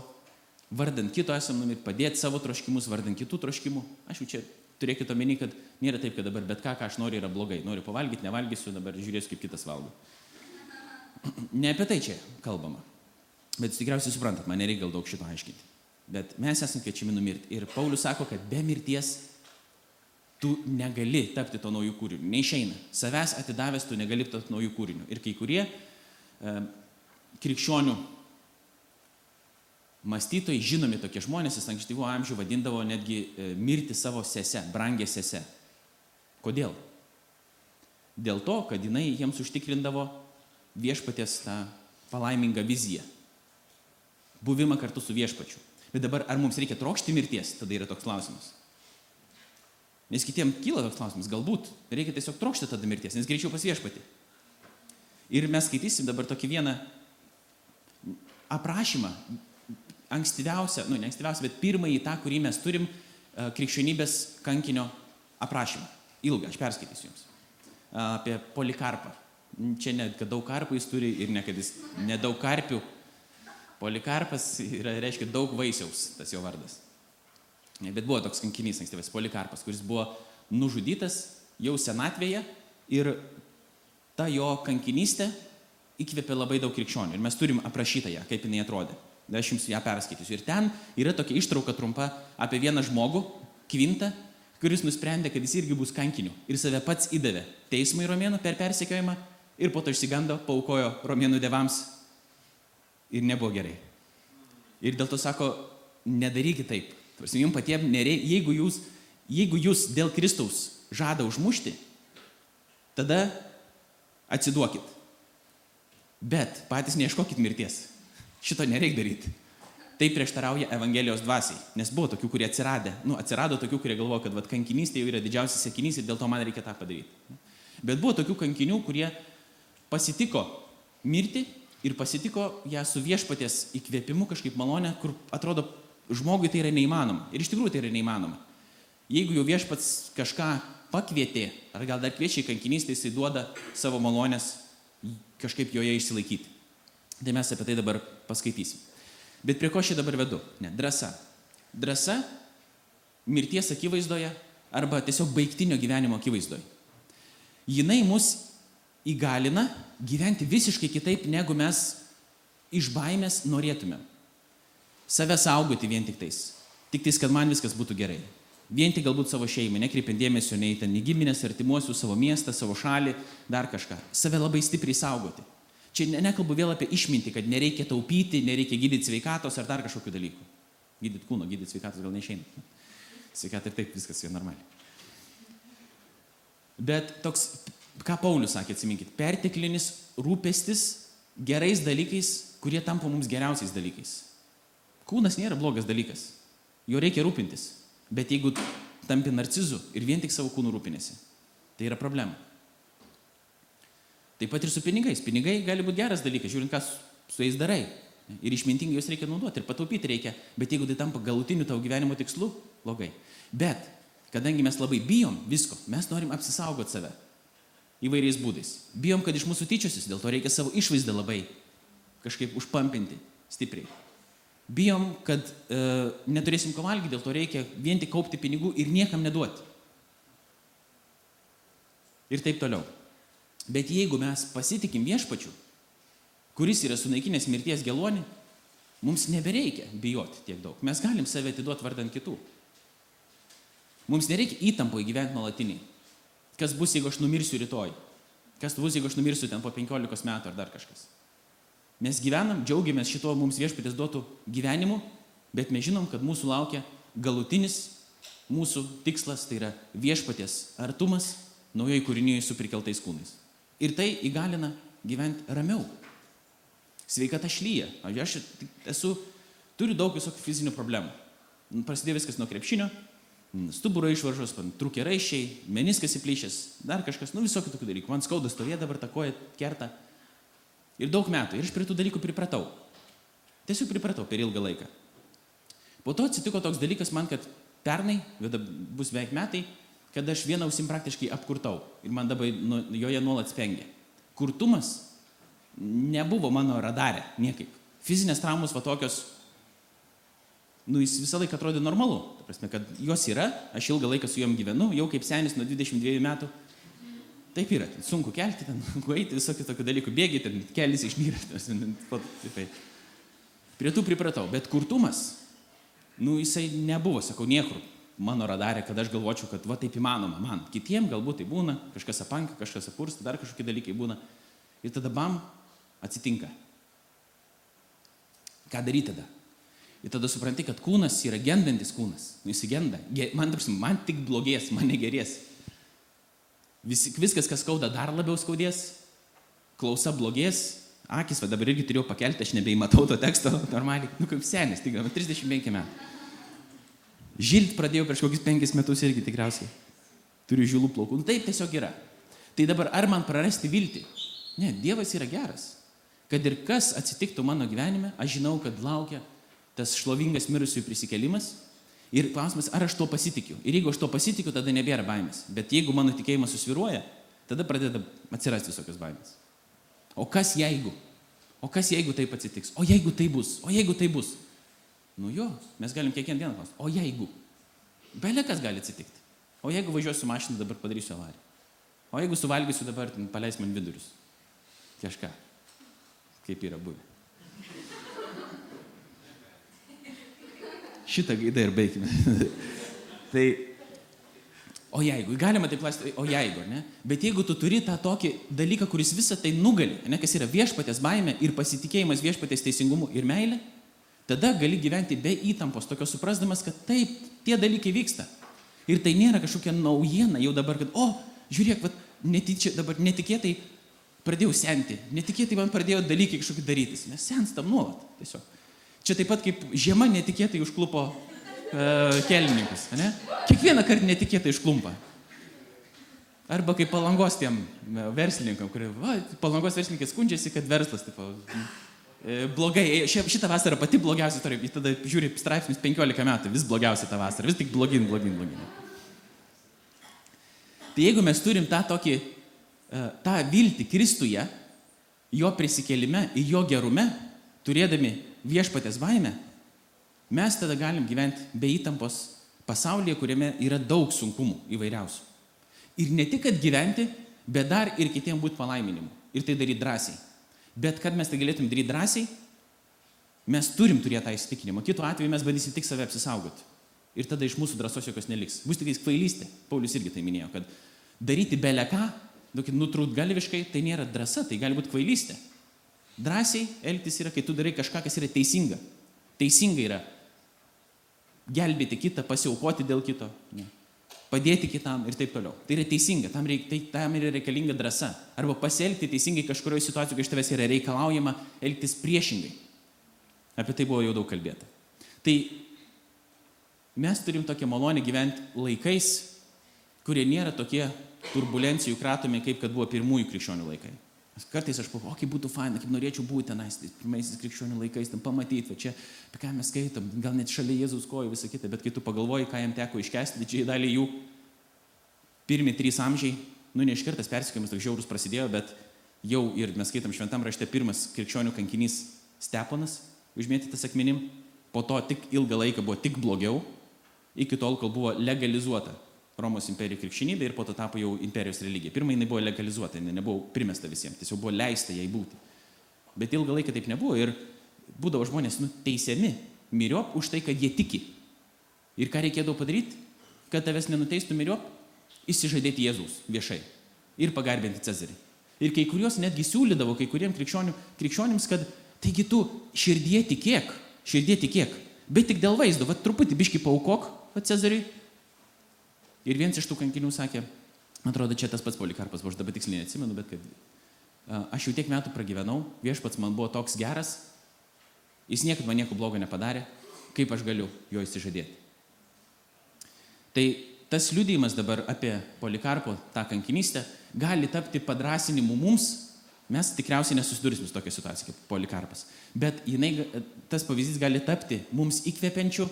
S1: vardant kito esam numirti, padėti savo troškimus, vardant kitų troškimų. Aš jau čia turėkite omeny, kad nėra taip, kad dabar bet ką, ką aš noriu, yra blogai. Noriu pavalgyti, nevalgysiu, dabar žiūrėsiu, kaip kitas valgo. Ne apie tai čia kalbama. Bet tikriausiai suprantat, man nereikia gal daug šito aiškinti. Bet mes esame kviečiami numirti. Ir Paulius sako, kad be mirties tu negali tapti to naujų kūrinių. Neišeina. Savęs atidavęs tu negali tapti naujų kūrinių. Ir kai kurie e, krikščionių mąstytojai, žinomi tokie žmonės, jis ankstyvo amžių vadindavo netgi e, mirti savo sese, brangę sese. Kodėl? Dėl to, kad jinai jiems užtikrindavo viešpatės tą palaimingą viziją buvimą kartu su viešpačiu. Bet dabar ar mums reikia trokšti mirties, tada yra toks klausimas. Nes kitiem kyla toks klausimas, galbūt reikia tiesiog trokšti tada mirties, nes greičiau pas viešpatį. Ir mes skaitysim dabar tokį vieną aprašymą, ankstyviausią, nu ne ankstyviausią, bet pirmąjį tą, kurį mes turim e, krikščionybės kankinio aprašymą. Ilgą, aš perskaitysiu jums. apie polikarpą. Čia ne, kad daug karpų jis turi ir ne, kad jis nedaug karpių. Polikarpas yra, reiškia daug vaisiaus, tas jo vardas. Bet buvo toks kankinys ankstyvas, polikarpas, kuris buvo nužudytas jau senatvėje ir ta jo kankinystė įkvėpė labai daug krikščionių. Ir mes turim aprašytą ją, kaip jinai atrodė. Aš jums ją perskaitysiu. Ir ten yra tokia ištrauka trumpa apie vieną žmogų, Kvintą, kuris nusprendė, kad jis irgi bus kankiniu. Ir save pats įdavė teismui romėnų per persekiojimą ir po to išsigando, paukojo romėnų devams ir nebuvo gerai. Ir dėl to sako, nedarykit taip. Jums patiems nereikia, jeigu jūs, jeigu jūs dėl Kristaus žada užmušti, tada atsiduokit. Bet patys neieškokit mirties. Šito nereikia daryti. Tai prieštarauja Evangelijos dvasiai, nes buvo tokių, kurie atsiradė, nu, atsirado tokių, kurie galvoja, kad vat, kankinystė jau yra didžiausias sėkinys ir dėl to man reikia tą padaryti. Bet buvo tokių kankinių, kurie pasitiko mirti ir pasitiko ją su viešpatės įkvėpimu kažkaip malonę, kur atrodo žmogui tai yra neįmanoma. Ir iš tikrųjų tai yra neįmanoma. Jeigu jau viešpats kažką pakvietė, ar gal dar kviečia į kankinystę, jisai duoda savo malonės kažkaip joje išsilaikyti. Tai mes apie tai dabar paskaitysim. Bet prie ko aš dabar vedu? Ne, drąsa. Drąsa mirties akivaizdoje arba tiesiog baigtinio gyvenimo akivaizdoje. Jinai mus įgalina gyventi visiškai kitaip, negu mes iš baimės norėtumėm. Save saugoti vien tik tais. Tik tais, kad man viskas būtų gerai. Vien tik galbūt savo šeimai, nekreipiant dėmesio nei ten į giminės, artimuosius, savo miestą, savo šalį, dar kažką. Save labai stipriai saugoti. Čia ne, nekalbu vėl apie išmintį, kad nereikia taupyti, nereikia gydyti sveikatos ar dar kažkokių dalykų. Gydyti kūno, gydyti sveikatos gal neišeina. Sveikata ir taip viskas yra normaliai. Bet toks, ką Paulius sakė, atsiminkit, perteklinis rūpestis gerais dalykais, kurie tampa mums geriausiais dalykais. Kūnas nėra blogas dalykas. Jo reikia rūpintis. Bet jeigu tampi narcizu ir vien tik savo kūnų rūpinėsi, tai yra problema. Taip pat ir su pinigais. Pinigai gali būti geras dalykas, žiūrint, ką su jais darai. Ir išmintingai juos reikia naudoti, ir pataupyti reikia. Bet jeigu tai tampa galutiniu tavo gyvenimo tikslu, blogai. Bet, kadangi mes labai bijom visko, mes norim apsisaugoti save įvairiais būdais. Bijom, kad iš mūsų tyčiosis, dėl to reikia savo išvaizdą labai kažkaip užpampinti stipriai. Bijom, kad e, neturėsim ko valgyti, dėl to reikia vien tik kaupti pinigų ir niekam neduoti. Ir taip toliau. Bet jeigu mes pasitikim viešpačiu, kuris yra sunaikinęs mirties gelonį, mums nebereikia bijoti tiek daug. Mes galim save atiduoti vardant kitų. Mums nereikia įtampo įgyventi nuolatiniai. Kas bus, jeigu aš numirsiu rytoj? Kas bus, jeigu aš numirsiu ten po 15 metų ar dar kažkas? Mes gyvenam, džiaugiamės šito mums viešpatės duotų gyvenimu, bet mes žinom, kad mūsų laukia galutinis mūsų tikslas, tai yra viešpatės artumas naujai kūrinyje su prikeltais kūnais. Ir tai įgalina gyventi ramiau. Sveikata šlyja. Aš esu, turiu daug visokių fizinių problemų. Prasidėjo viskas nuo krepšinio, stuburo išvaržos, trūkė raiščiai, meniskas įplyšęs, dar kažkas, nu visokių tokių dalykų. Man skauda stovė dabar takoja kerta. Ir daug metų. Ir aš prie tų dalykų pripratau. Tiesiog pripratau per ilgą laiką. Po to atsitiko toks dalykas man, kad pernai, bus beveik metai, kad aš vieną ausim praktiškai apkurtau ir man dabar nu, joje nuolat spengia. Kurtumas nebuvo mano radare niekaip. Fizinės traumos va tokios, nu jis visą laiką atrodė normalu. Ta prasme, kad jos yra, aš ilgą laiką su juom gyvenu, jau kaip senis nuo 22 metų. Taip yra, sunku kelti, ten, eiti visokių tokių dalykų, bėgi, ten kelis išnyra. Prie tų pripratau, bet kurtumas, nu jisai nebuvo, sakau, niekur mano radarė, kad aš galvočiau, kad va taip įmanoma man. Kitiem galbūt tai būna, kažkas apanka, kažkas apursta, dar kažkokie dalykai būna. Ir tada bam, atsitinka. Ką daryti tada? Ir tada supranti, kad kūnas yra gendantis kūnas. Nu, jis genda. Man, man tik blogės, man negerės. Vis, viskas, kas skauda, dar labiau skaudės. Klausa blogės. Akis, va dabar irgi turėjau pakelti, aš nebeįmatau to teksto normaliai. Nu, kaip senis, tik 35 metų. Žilt pradėjau prieš kokius penkis metus irgi tikriausiai. Turiu žilų plaukų. Nu, taip tiesiog yra. Tai dabar ar man prarasti viltį? Ne, Dievas yra geras. Kad ir kas atsitiktų mano gyvenime, aš žinau, kad laukia tas šlovingas mirusiųjų prisikelimas. Ir klausimas, ar aš to pasitikiu. Ir jeigu aš to pasitikiu, tada nebėra baimės. Bet jeigu mano tikėjimas susviruoja, tada pradeda atsirasti visokios baimės. O kas jeigu? O kas jeigu taip atsitiks? O jeigu tai bus? O jeigu tai bus? Nu jo, mes galim kiekvieną dieną klausti. O jeigu? Belė kas gali atsitikti? O jeigu važiuosiu mašiną, dabar padarysiu avariją? O jeigu suvalgysiu dabar, paleis man vidurius? Kažką. Kaip yra buvę. Šitą gaidą ir baigime. tai, o jeigu, galima taip lasti, o jeigu, ne? Bet jeigu tu turi tą tokį dalyką, kuris visą tai nugali, ne, kas yra viešpatės baime ir pasitikėjimas viešpatės teisingumu ir meilė, tada gali gyventi be įtampos, tokio suprasdamas, kad taip, tie dalykai vyksta. Ir tai nėra kažkokia naujiena jau dabar, kad, o, žiūrėk, vat, netyčia, dabar netikėtai pradėjau senti, netikėtai man pradėjo dalykai kažkokie darytis. Mes senstam nuolat tiesiog. Čia taip pat kaip žiema netikėtai užklupo e, kelininkus, ne? Kiekvieną kartą netikėtai išklumpa. Arba kaip palangos tiem e, verslininkam, kurie, va, palangos verslininkai skundžiasi, kad verslas, tipo, e, blogai, šitą vasarą pati blogiausia istorija, tada žiūri straipsnius 15 metų, vis blogiausia tą vasarą, vis tik blogin, blogin, blogin. Tai jeigu mes turim tą tokį, e, tą viltį Kristuje, jo prisikelime jo gerume, turėdami viešpatės baimę, mes tada galim gyventi be įtampos pasaulyje, kuriame yra daug sunkumų įvairiausių. Ir ne tik, kad gyventi, bet dar ir kitiems būti palaiminimu. Ir tai daryti drąsiai. Bet kad mes tai galėtum daryti drąsiai, mes turim turėti tą įsitikinimą. Kitu atveju mes bandysim tik save apsisaugoti. Ir tada iš mūsų drąsos jokios neliks. Bus tik kvailystė. Paulius irgi tai minėjo, kad daryti beleką, nutrūt galviškai, tai nėra drąsa, tai gali būti kvailystė. Drąsiai elgtis yra, kai tu darai kažką, kas yra teisinga. Teisinga yra gelbėti kitą, pasiaukoti dėl kito, ne. padėti kitam ir taip toliau. Tai yra teisinga, tam, reik, tai, tam yra reikalinga drąsa. Arba pasielgti teisingai kažkurioje situacijoje, kai iš tavęs yra reikalaujama elgtis priešingai. Apie tai buvo jau daug kalbėta. Tai mes turim tokią malonę gyventi laikais, kurie nėra tokie turbulencijų kratomi, kaip kad buvo pirmųjų krikščionių laikai. Kartais aš pagalvoju, kaip būtų faina, kaip norėčiau būti tenais, pirmaisiais krikščionių laikais, tam pamatyti, va čia, apie ką mes skaitom, gal net šalia Jėzaus kojų visą kitą, bet kai tu pagalvoji, ką jam teko iškesti, didžiai dalį jų, pirmi trys amžiai, nu ne iš kartas persikėjimas toks žiaurus prasidėjo, bet jau ir mes skaitom šventam rašte pirmas krikščionių kankinys Steponas, užmėtytas akmenim, po to tik ilgą laiką buvo tik blogiau, iki tol, kol buvo legalizuota Romos imperijų krikščionybė ir po to tapo jau imperijos religija. Pirmą jinai buvo legalizuota, jinai nebuvo primesta visiems, tiesiog buvo leista jai būti. Bet ilgą laiką taip nebuvo ir būdavo žmonės nuteisiami miriop už tai, kad jie tiki. Ir ką reikėdavo padaryti, kad tavęs nenuteistų miriop, įsižadėti Jėzus viešai ir pagarbinti Cezarį. Ir kai kuriuos netgi siūlydavo kai kuriems krikščionims, kad taigi tu širdie tikėk, širdie tikėk, bet tik dėl vaizdo, va truputį biški paukok, va Cezariui. Ir vienas iš tų kankinių sakė, atrodo, čia tas pats polikarpas, aš dabar tiksliai neatsimenu, bet kad aš jau tiek metų pragyvenau, viešpats man buvo toks geras, jis niekada man nieko blogo nepadarė, kaip aš galiu jo įsižadėti. Tai tas liūdėjimas dabar apie polikarpo tą kankinystę gali tapti padrasinimu mums, mes tikriausiai nesusidursim su tokia situacija kaip polikarpas, bet jinai, tas pavyzdys gali tapti mums įkvepiančiu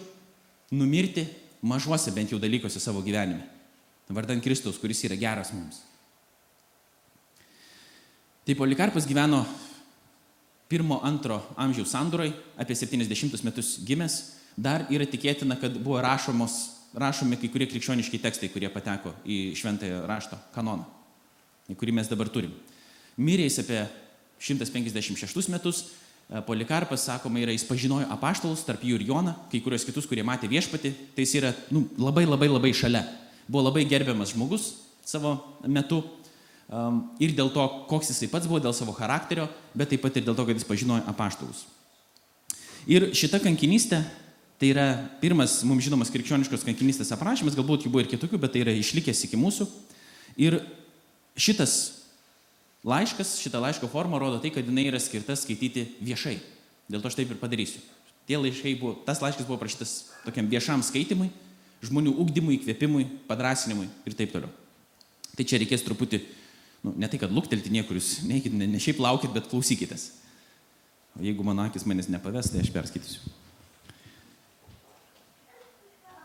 S1: numirti mažuose bent jau dalykuose savo gyvenime. Vardant Kristaus, kuris yra geras mums. Tai Polikarpas gyveno pirmo, antro amžiaus sandūroj, apie 70 metus gimęs. Dar yra tikėtina, kad buvo rašomos, rašomi kai kurie krikščioniški tekstai, kurie pateko į šventąją rašto kanoną, kurį mes dabar turim. Mirė jis apie 156 metus, Polikarpas, sakoma, yra, jis pažinojo apaštalus, tarp jų ir Joną, kai kurios kitus, kurie matė viešpati, tai jis yra nu, labai labai labai šalia. Buvo labai gerbiamas žmogus savo metu um, ir dėl to, koks jisai pats buvo, dėl savo charakterio, bet taip pat ir dėl to, kad jis pažinojo apaštalus. Ir šita kankinystė, tai yra pirmas mums žinomas krikščioniškos kankinystės aprašymas, galbūt jų buvo ir kitokių, bet tai yra išlikęs iki mūsų. Ir šitas laiškas, šita laiško forma rodo tai, kad jinai yra skirta skaityti viešai. Dėl to aš taip ir padarysiu. Tie laiškai buvo, tas laiškas buvo prašytas tokiam viešam skaitimui, žmonių ugdymui, įkvėpimui, padrasinimui ir taip toliau. Tai čia reikės truputį, nu, ne tai, kad luktelti niekur, jūs neikit, ne, ne šiaip laukit, bet klausykitės. O jeigu mano akis manęs nepaves, tai aš perskaitysiu.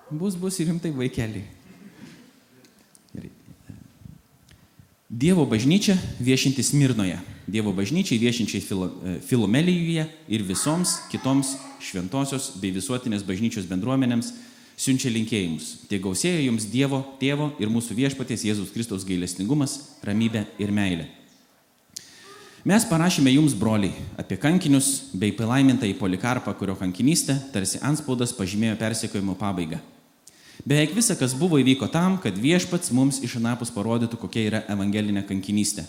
S1: Bus, bus ir rimtai vaikeliai. Dievo bažnyčia viešinti Smirnoje, Dievo bažnyčiai viešinčiai Filo, Filomelijoje ir visoms kitoms šventosios bei visuotinės bažnyčios bendruomenėms siunčia linkėjimus. Tie gausėja jums Dievo, Tėvo ir mūsų viešpaties Jėzus Kristaus gailestingumas, ramybė ir meilė. Mes parašėme jums, broliai, apie kankinius bei palaimintą į polikarpą, kurio kankinystę tarsi anspaudas pažymėjo persekiojimo pabaigą. Beveik visa, kas buvo įvyko tam, kad viešpats mums iš anapus parodytų, kokia yra evangelinė kankinystė.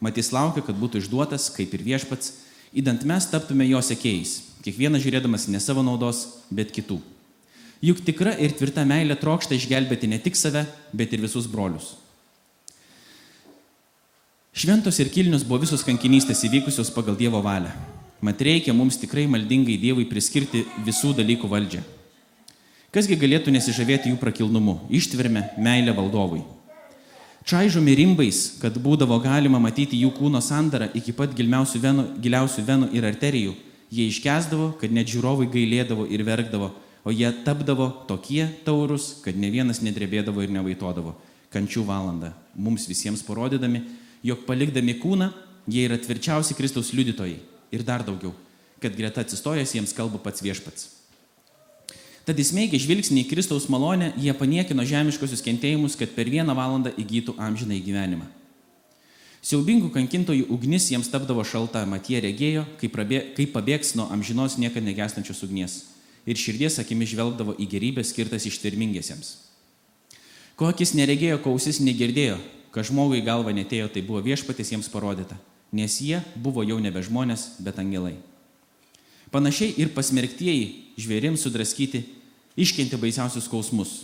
S1: Matys laukia, kad būtų išduotas, kaip ir viešpats, įdant mes taptume jo sekėjais, kiekvienas žiūrėdamas ne savo naudos, bet kitų. Juk tikra ir tvirta meilė trokšta išgelbėti ne tik save, bet ir visus brolius. Šventos ir kilnius buvo visos kankinystės įvykusios pagal Dievo valią. Mat reikia mums tikrai maldingai Dievui priskirti visų dalykų valdžią. Kasgi galėtų nesižavėti jų prakilnumu, ištverme, meilę valdovui. Čaižomi rimbais, kad būdavo galima matyti jų kūno sandarą iki pat giliausių venų, giliausių venų ir arterijų, jie iškesdavo, kad net žiūrovai gailėdavo ir verkdavo, o jie tapdavo tokie taurus, kad ne vienas nedrebėdavo ir nevaitodavo. Kančių valandą mums visiems parodydami, jog palikdami kūną, jie yra tvirčiausi Kristaus liudytojai ir dar daugiau, kad greta atsistojęs jiems kalba pats viešpats. Tad įsmeigę žvilgsnį į Kristaus malonę, jie paniekino žemiškosius kentėjimus, kad per vieną valandą įgytų amžiną į gyvenimą. Siaubingų kankintojų ugnis jiems tapdavo šalta, mat jie regėjo, kaip, pabėgs nuo amžinos niekada negestančios ugnies ir širdies akimi žvelgdavo į gerybę skirtas ištvermingiesiems. Ko akis neregėjo, ko ausis negirdėjo, kad žmogui galva netėjo, tai buvo viešpatis jiems parodyta, nes jie buvo jau nebe žmonės, bet angelai. Panašiai ir pasmerktieji žvėrims sudraskyti iškenti baisiausius skausmus,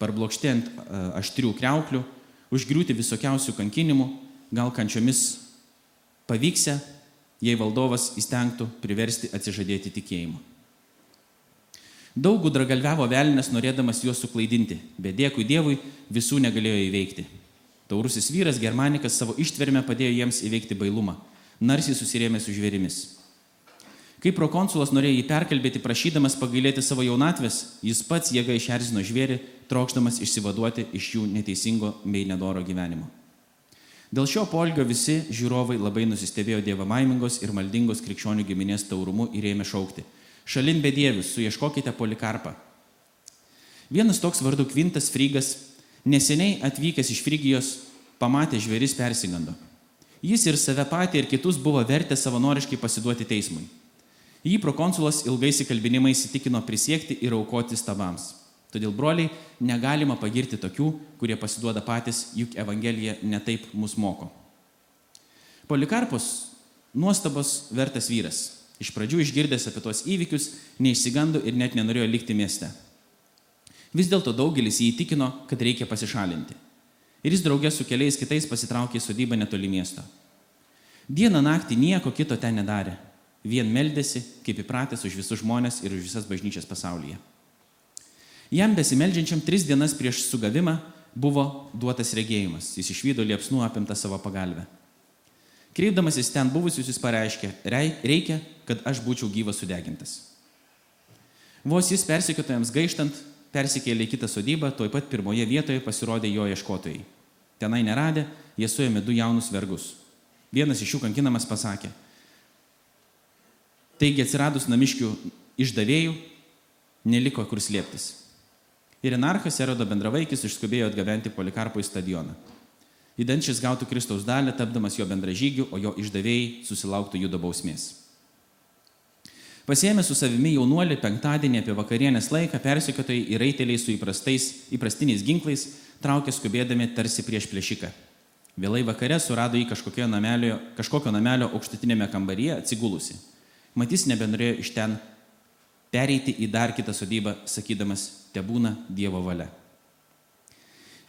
S1: parblokšti ant aštrių kreuklių, užgriūti visokiausių kankinimų, gal kančiomis pavyksia, jei valdovas įstengtų priversti atsižadėti tikėjimą. Daug gudragalviavo velnės norėdamas juos suklaidinti, bet dėkui Dievui visų negalėjo įveikti. Taurusis vyras Germanikas savo ištvermę padėjo jiems įveikti bailumą, narsiai susirėmė su žvėrimis. Kai prokonsulas norėjo jį perkalbėti, prašydamas pagailėti savo jaunatvės, jis pats jėga išerzino žvėrį, trokšdamas išsivaduoti iš jų neteisingo bei nedoro gyvenimo. Dėl šio polgio visi žiūrovai labai nusistebėjo Dievo maimingos ir maldingos krikščionių giminės taurumu ir ėmė šaukti. Šalin bedievius, suieškokite polikarpą. Vienas toks vardu Kvintas Frygas, neseniai atvykęs iš Frygijos, pamatė žvėris persigando. Jis ir save patį ir kitus buvo vertę savanoriškai pasiduoti teismui. Jį prokonsulas ilgais įkalbinimais įtikino prisiekti ir aukoti stabams. Todėl, broliai, negalima pagirti tokių, kurie pasiduoda patys, juk Evangelija netaip mus moko. Polikarpus nuostabos vertas vyras. Iš pradžių išgirdęs apie tuos įvykius, neišsigando ir net nenorėjo likti mieste. Vis dėlto daugelis jį įtikino, kad reikia pasišalinti. Ir jis draugė su keliais kitais pasitraukė į sodybą netoli miesto. Dieną naktį nieko kito ten nedarė vien meldėsi, kaip įpratęs už visus žmonės ir už visas bažnyčias pasaulyje. Jam besimeldžiančiam tris dienas prieš sugavimą buvo duotas regėjimas. Jis išvydo liepsnų apimtą savo pagalbę. Kreipdamasis ten buvusius jis pareiškė, reikia, kad aš būčiau gyvas sudegintas. Vos jis persikiotojams gaištant, persikėlė į kitą sodybą, toj pat pirmoje vietoje pasirodė jo ieškotojai. Tenai neradę, jie suėmė du jaunus vergus. Vienas iš jų kankinamas pasakė, Taigi atsiradus namiškių išdavėjų, neliko kur slėptis. Ir Enarchas Erodo bendravaikis išskubėjo atgabenti Polikarpo į stadioną. Įdant šis gautų Kristaus dalį, tapdamas jo bendražygiu, o jo išdavėjai susilauktų judo bausmės. Pasiemė su savimi jaunuolį penktadienį apie vakarienės laiką, persikiotojai ir raiteliai su įprastiniais ginklais traukė skubėdami tarsi prieš plėšiką. Vėlai vakare surado jį namelio, kažkokio namelio aukštutinėme kambaryje atsigulusi. Matys nebenorėjo iš ten pereiti į dar kitą sodybą, sakydamas, te būna Dievo valia.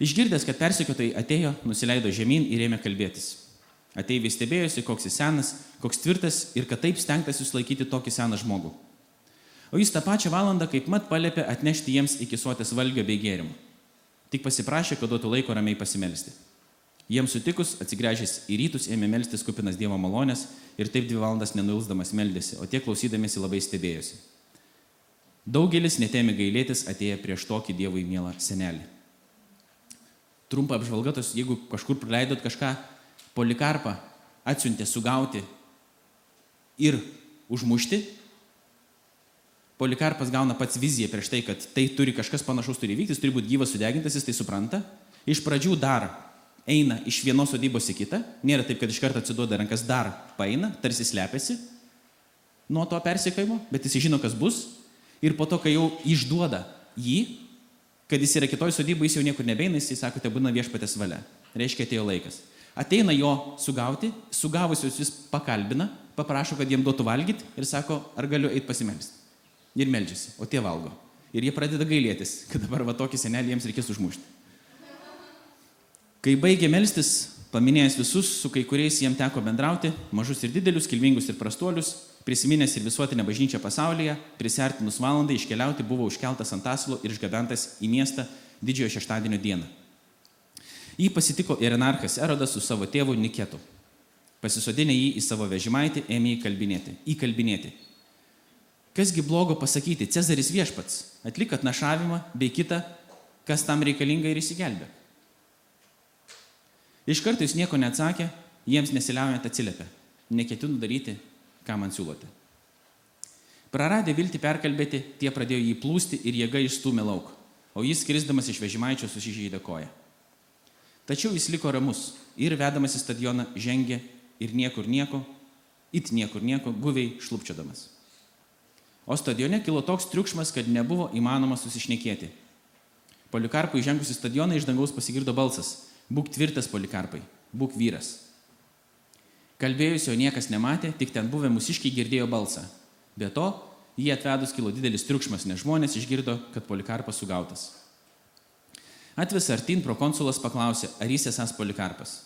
S1: Išgirdęs, kad persekiotojai atėjo, nusileido žemyn ir ėmė kalbėtis. Ateiviai stebėjosi, koks jis senas, koks tvirtas ir kad taip stengtasi sulaikyti tokį seną žmogų. O jis tą pačią valandą kaip mat palėpė atnešti jiems iki suotės valgio bei gėrimų. Tik pasiprašė, kad duotų laiko ramiai pasimelsti. Jiems sutikus, atsigręžęs į rytus, ėmė melstis kupinas Dievo malonės ir taip dvi valandas nenuilsdamas meldėsi, o tie klausydamėsi labai stebėjosi. Daugelis netėmė gailėtis atėję prieš tokį Dievui mielą senelį. trumpa apžvalga, tos, jeigu kažkur praleidot kažką, polikarpą atsiuntė sugauti ir užmušti. Polikarpas gauna pats viziją prieš tai, kad tai turi kažkas panašaus turi vykti, jis turi būti gyvas sudegintas, jis tai supranta. Iš pradžių dar eina iš vienos sodybos į kitą, nėra taip, kad iš karto atsiduoda rankas, dar paina, tarsi slepiasi nuo to persikėjimo, bet jis žino, kas bus. Ir po to, kai jau išduoda jį, kad jis yra kitoj sodyboje, jis jau niekur nebeina, jis sako, tai būna viešpatės valia. Reiškia, atėjo laikas. Ateina jo sugauti, sugavusius jis pakalbina, paprašo, kad jiem duotų valgyti ir sako, ar galiu eiti pasimelsti. Ir melžiasi, o tie valgo. Ir jie pradeda gailėtis, kad dabar va tokį senelį jiems reikės užmušti. Kai baigė melstis, paminėjęs visus, su kai kuriais jiem teko bendrauti, mažus ir didelius, kilmingus ir prastuolius, prisiminęs ir visuotinę bažnyčią pasaulyje, prisertinus valandai iškeliauti buvo užkeltas ant asilo ir išgabentas į miestą didžiojo šeštadienio dieną. Jį pasitiko Irenarchas Erodas su savo tėvu Niketu. Pasisodinę jį į savo vežimaitį, ėmė įkalbinėti. įkalbinėti. Kasgi blogo pasakyti, Cezaris viešpats, atlik atnašavimą bei kitą, kas tam reikalinga ir įsigelbė. Iš karto jis nieko neatsakė, jiems nesiliaujant atsiliepė. Neketinu daryti, ką man siūlote. Praradę viltį perkalbėti, tie pradėjo jį plūsti ir jėga išstumė lauk, o jis skrisdamas iš vežimaičio susižeidė koją. Tačiau jis liko ramus ir vedamas į stadioną žengė ir niekur nieko, it niekur nieko, guviai šlupčiodamas. O stadione kilo toks triukšmas, kad nebuvo įmanoma susišnekėti. Polikarpui įžengus į stadioną iš dangaus pasigirdo balsas Būk tvirtas, polikarpai, būk vyras. Kalbėjusio niekas nematė, tik ten buvę mūsiškiai girdėjo balsą. Be to, jį atvedus kilo didelis triukšmas, nes žmonės išgirdo, kad polikarpas sugautas. Atvis artin prokonsulas paklausė, ar jis esas polikarpas.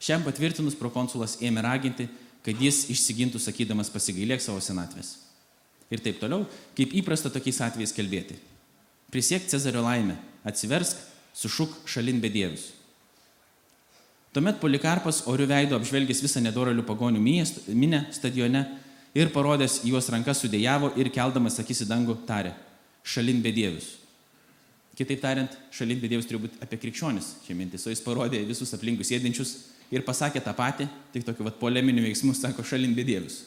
S1: Šiam patvirtinus prokonsulas ėmė raginti, kad jis išsigintų sakydamas pasigailėk savo senatvės. Ir taip toliau, kaip įprasta tokiais atvejais kalbėti. Prisiek Cezario laimę, atsiversk, sušuk šalin bedievius. Tuomet Polikarpas orių veido apžvelgęs visą nedoralių pagonių minę stadione ir parodęs juos rankas sudėjavo ir keldamas akis į dangų tarė - šalin bedievius. Kitaip tariant, šalin bedievius turi būti apie krikščionis, čia mintis, o jis parodė visus aplinkui sėdinčius ir pasakė tą patį, tik tokiu vat poleminiu veiksmu sako šalin bedievius.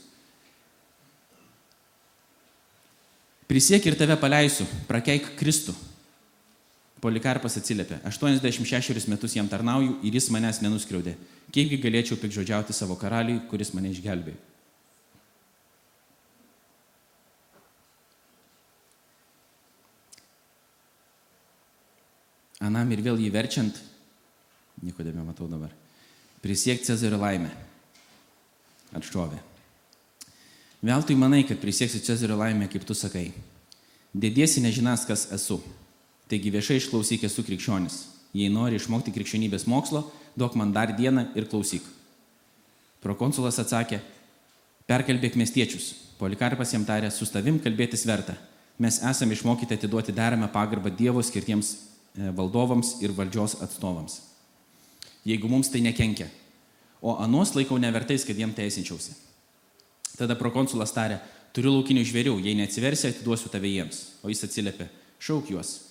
S1: Prisiek ir tave paleisiu, prakeik Kristų, Polikarpas atsiliepė, 86 metus jam tarnauju ir jis manęs nenuskriaudė. Kiekgi galėčiau pikžodžiauti savo karaliui, kuris mane išgelbėjo. Anam ir vėl jį verčiant, nieko nebematau dabar, prisiek Cezario laimę. Atšovė. Veltui manai, kad prisieksi Cezario laimę, kaip tu sakai. Dėdėsi nežinas, kas esu. Taigi viešai išklausyk esu krikščionis. Jei nori išmokti krikščionybės mokslo, duok man dar dieną ir klausyk. Prokonsulas atsakė, perkalbėk miestiečius. Polikarpas jam tarė, su tavim kalbėtis verta. Mes esame išmokyti atiduoti deramą pagarbą Dievo skirtiems e, valdovams ir valdžios atstovams. Jeigu mums tai nekenkia. O anuos laikau nevertais, kad jiem teisinčiausi. Tada prokonsulas tarė, turiu laukinių žvėrių, jei neatsiversi, atiduosiu tave jiems. O jis atsiliepė, šauk juos.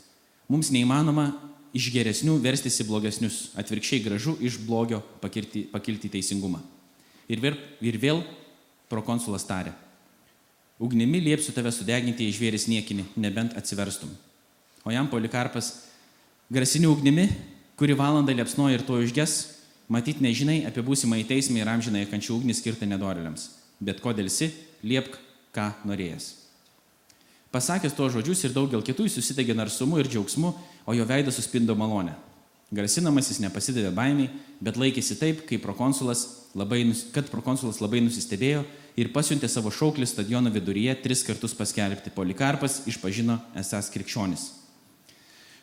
S1: Mums neįmanoma iš geresnių verstis į blogesnius, atvirkščiai gražu iš blogio pakilti, pakilti teisingumą. Ir vėl, ir vėl prokonsulas tarė, ugnimi liepsiu tave sudeginti į žvėris niekinį, nebent atsiverstum. O jam polikarpas, grasinių ugnimi, kuri valandą liepsnoja ir to išges, matyt nežinai apie būsimą į teismą ir amžinąją kančių ugnį skirtą nedorėliams. Bet kodėlsi, liepk, ką norėjęs. Pasakęs tuos žodžius ir daugel kitų jis susidegė narsumu ir džiaugsmu, o jo veidas suspindo malonę. Grasinamas jis nepasidavė baimiai, bet laikėsi taip, prokonsulas labai, kad prokonsulas labai nusistebėjo ir pasiuntė savo šauklį stadiono viduryje tris kartus paskelbti. Polikarpas išpažino esas krikščionis.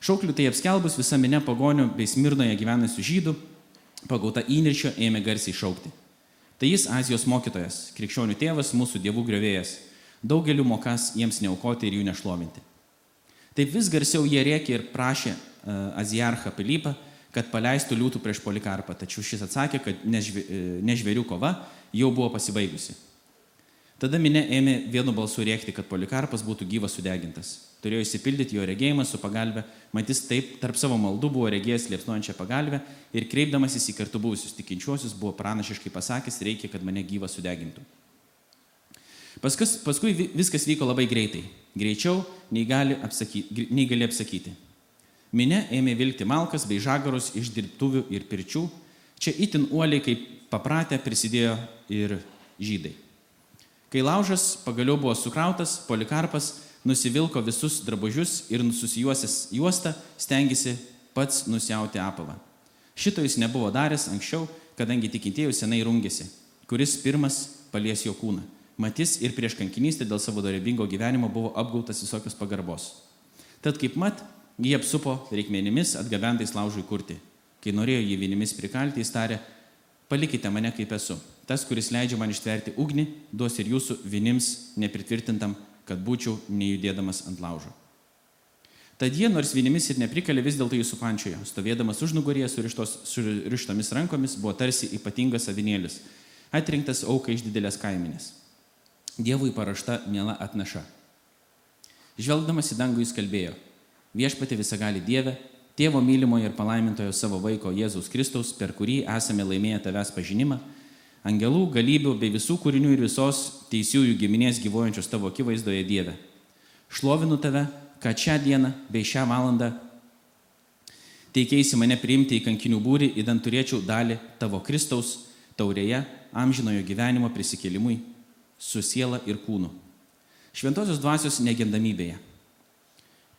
S1: Šauklių tai apskelbus visa minė pagonių bei smirnoje gyvenusių žydų, pagauta įniršio ėmė garsiai šaukti. Tai jis Azijos mokytojas, krikščionių tėvas, mūsų dievų grevėjas daugeliu mokas jiems neaukoti ir jų nešlovinti. Taip vis garsiau jie rėkė ir prašė uh, Azijarchą Pilypą, kad paleistų liūtų prieš Polikarpą, tačiau šis atsakė, kad nežvėrių kova jau buvo pasibaigusi. Tada minė ėmė vienu balsu rėkti, kad Polikarpas būtų gyvas sudegintas. turėjo įsipildyti jo regėjimą su pagalbė, matys taip tarp savo maldų buvo regėjęs liepsnuojančią pagalbę ir kreipdamasis į kartu buvusius tikinčiuosius buvo pranašiškai pasakęs, reikia, kad mane gyvą sudegintų. Paskus, paskui viskas vyko labai greitai, greičiau nei gali apsakyti. Nei gali apsakyti. Minė ėmė vilkti malkas bei žagarus iš dirbtuvių ir pirčių. Čia itin uoliai, kaip papratę, prisidėjo ir žydai. Kai laužas pagaliau buvo sukrautas, Polikarpas nusivilko visus drabužius ir susijuosęs juostą stengiasi pats nusiauti apavą. Šito jis nebuvo daręs anksčiau, kadangi tikintėjų senai rungėsi, kuris pirmas palies jo kūną. Matys ir prieš kankinystę dėl savo dorybingo gyvenimo buvo apgautas visokios pagarbos. Tad kaip mat, jie apsupo reikmenimis atgabentais laužui kurti. Kai norėjo jį vinimis prikalti, jis tarė, palikite mane kaip esu. Tas, kuris leidžia man ištverti ugnį, duos ir jūsų vinims nepritvirtintam kad būčiau nejudėdamas ant laužo. Tad jie, nors vienimis ir neprikalė, vis dėlto jį supančiojo. Stovėdamas už nugarėje surištomis rankomis buvo tarsi ypatingas avinėlis, atrinktas auka iš didelės kaiminės. Dievui parašta miela atnaša. Žvelgdamas į dangų jis kalbėjo, viešpati visagali Dieve, tėvo mylimojo ir palaimintojo savo vaiko Jėzaus Kristaus, per kurį esame laimėję tavęs pažinimą, angelų, galybių bei visų kūrinių ir visos teisiųjų giminės gyvojančios tavo akivaizdoje Dieve. Šlovinu tave, kad šią dieną bei šią valandą teikėsi mane priimti į kankinių būrį, įdant turėčiau dalį tavo Kristaus taurėje amžinojo gyvenimo prisikėlimui su siela ir kūnu. Šventosios dvasios negendamybėje.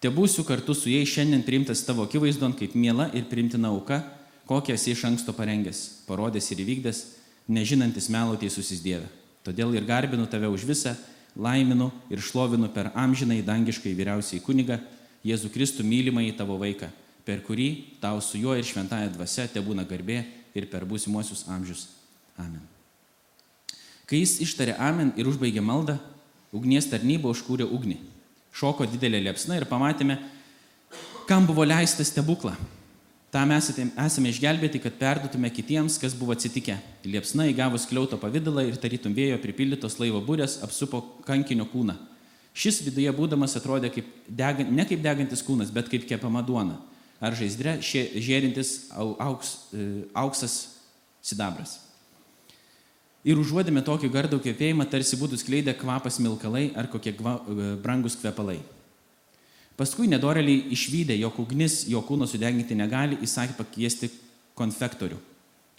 S1: Te būsiu kartu su jais šiandien priimtas tavo akivaizdon kaip miela ir primtina auka, kokią esi iš anksto parengęs, parodęs ir įvykdęs nežinantis melo teisusis Dieve. Todėl ir garbinu tave už visą, laiminu ir šlovinu per amžinai dangiškai vyriausiai kunigą Jėzų Kristų mylimą į tavo vaiką, per kurį tau su juo ir šventąją dvasia te būna garbė ir per būsimuosius amžius. Amen. Kai jis ištarė Amen ir užbaigė maldą, ugnies tarnyba užkūrė ugnį. Šoko didelė liepsna ir pamatėme, kam buvo leista stebuklą Tam esame išgelbėti, kad perdutume kitiems, kas buvo atsitikę. Liepsna įgavus kliauto pavydalą ir tarytum vėjo pripildytos laivo būrės apsupo kankinio kūną. Šis viduje būdamas atrodė kaip dega, ne kaip degantis kūnas, bet kaip kepama duona. Ar žaizdre žėrintis auks, e, auksas sidabras. Ir užuodėme tokį gardų kvepėjimą, tarsi būtų skleidę kvapas milkalai ar kokie gva, e, brangus kvepalai. Paskui nedoreliai išvykę, jog ugnis jo kūno sudeginti negali, įsakė pakviesti konfektorių,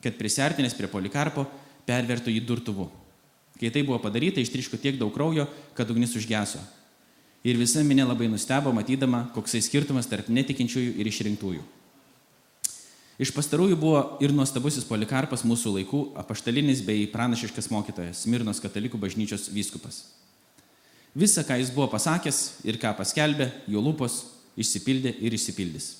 S1: kad prisertinės prie polikarpo pervertų jį durtuvu. Kai tai buvo padaryta, ištriško tiek daug kraujo, kad ugnis užgeso. Ir visa minė labai nustebo, matydama, koksai skirtumas tarp netikinčiųjų ir išrinktųjų. Iš pastarųjų buvo ir nuostabusis polikarpas mūsų laikų, apaštalinis bei pranašiškas mokytojas, Mirnos katalikų bažnyčios vyskupas. Visa, ką jis buvo pasakęs ir ką paskelbė, jo lūpos išsipildė ir išsipildys.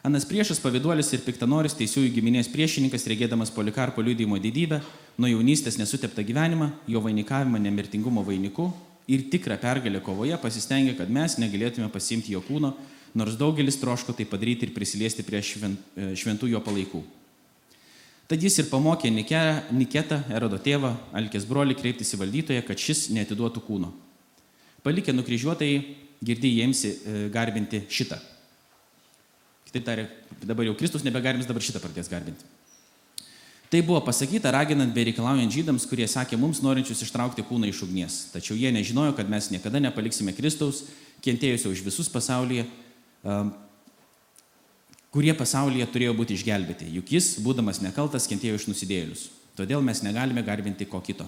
S1: Anas priešas paviduolis ir piktanoris teisiųjų giminės priešininkas, regėdamas Polikarpo liūdėjimo didybę, nuo jaunystės nesuteptą gyvenimą, jo vainikavimą nemirtingumo vainiku ir tikrą pergalę kovoje pasistengė, kad mes negalėtume pasimti jo kūno, nors daugelis troško tai padaryti ir prisiliesti prie šventų jo palaikų. Tad jis ir pamokė Niketą, Erodo tėvą, Alkės brolį kreiptis į valdytoją, kad šis netiduotų kūno. Palikę nukryžiuotai, girdi jiems e, garbinti šitą. Kitaip tariant, dabar jau Kristus nebegarbins, dabar šitą pradės garbinti. Tai buvo pasakyta raginant bei reikalaujant žydams, kurie sakė mums norinčius ištraukti kūną iš ugnies. Tačiau jie nežinojo, kad mes niekada nepaliksime Kristaus, kentėjusio už visus pasaulyje, kurie pasaulyje turėjo būti išgelbėti, juk jis, būdamas nekaltas, kentėjo iš nusidėjėlius. Todėl mes negalime garbinti ko kito.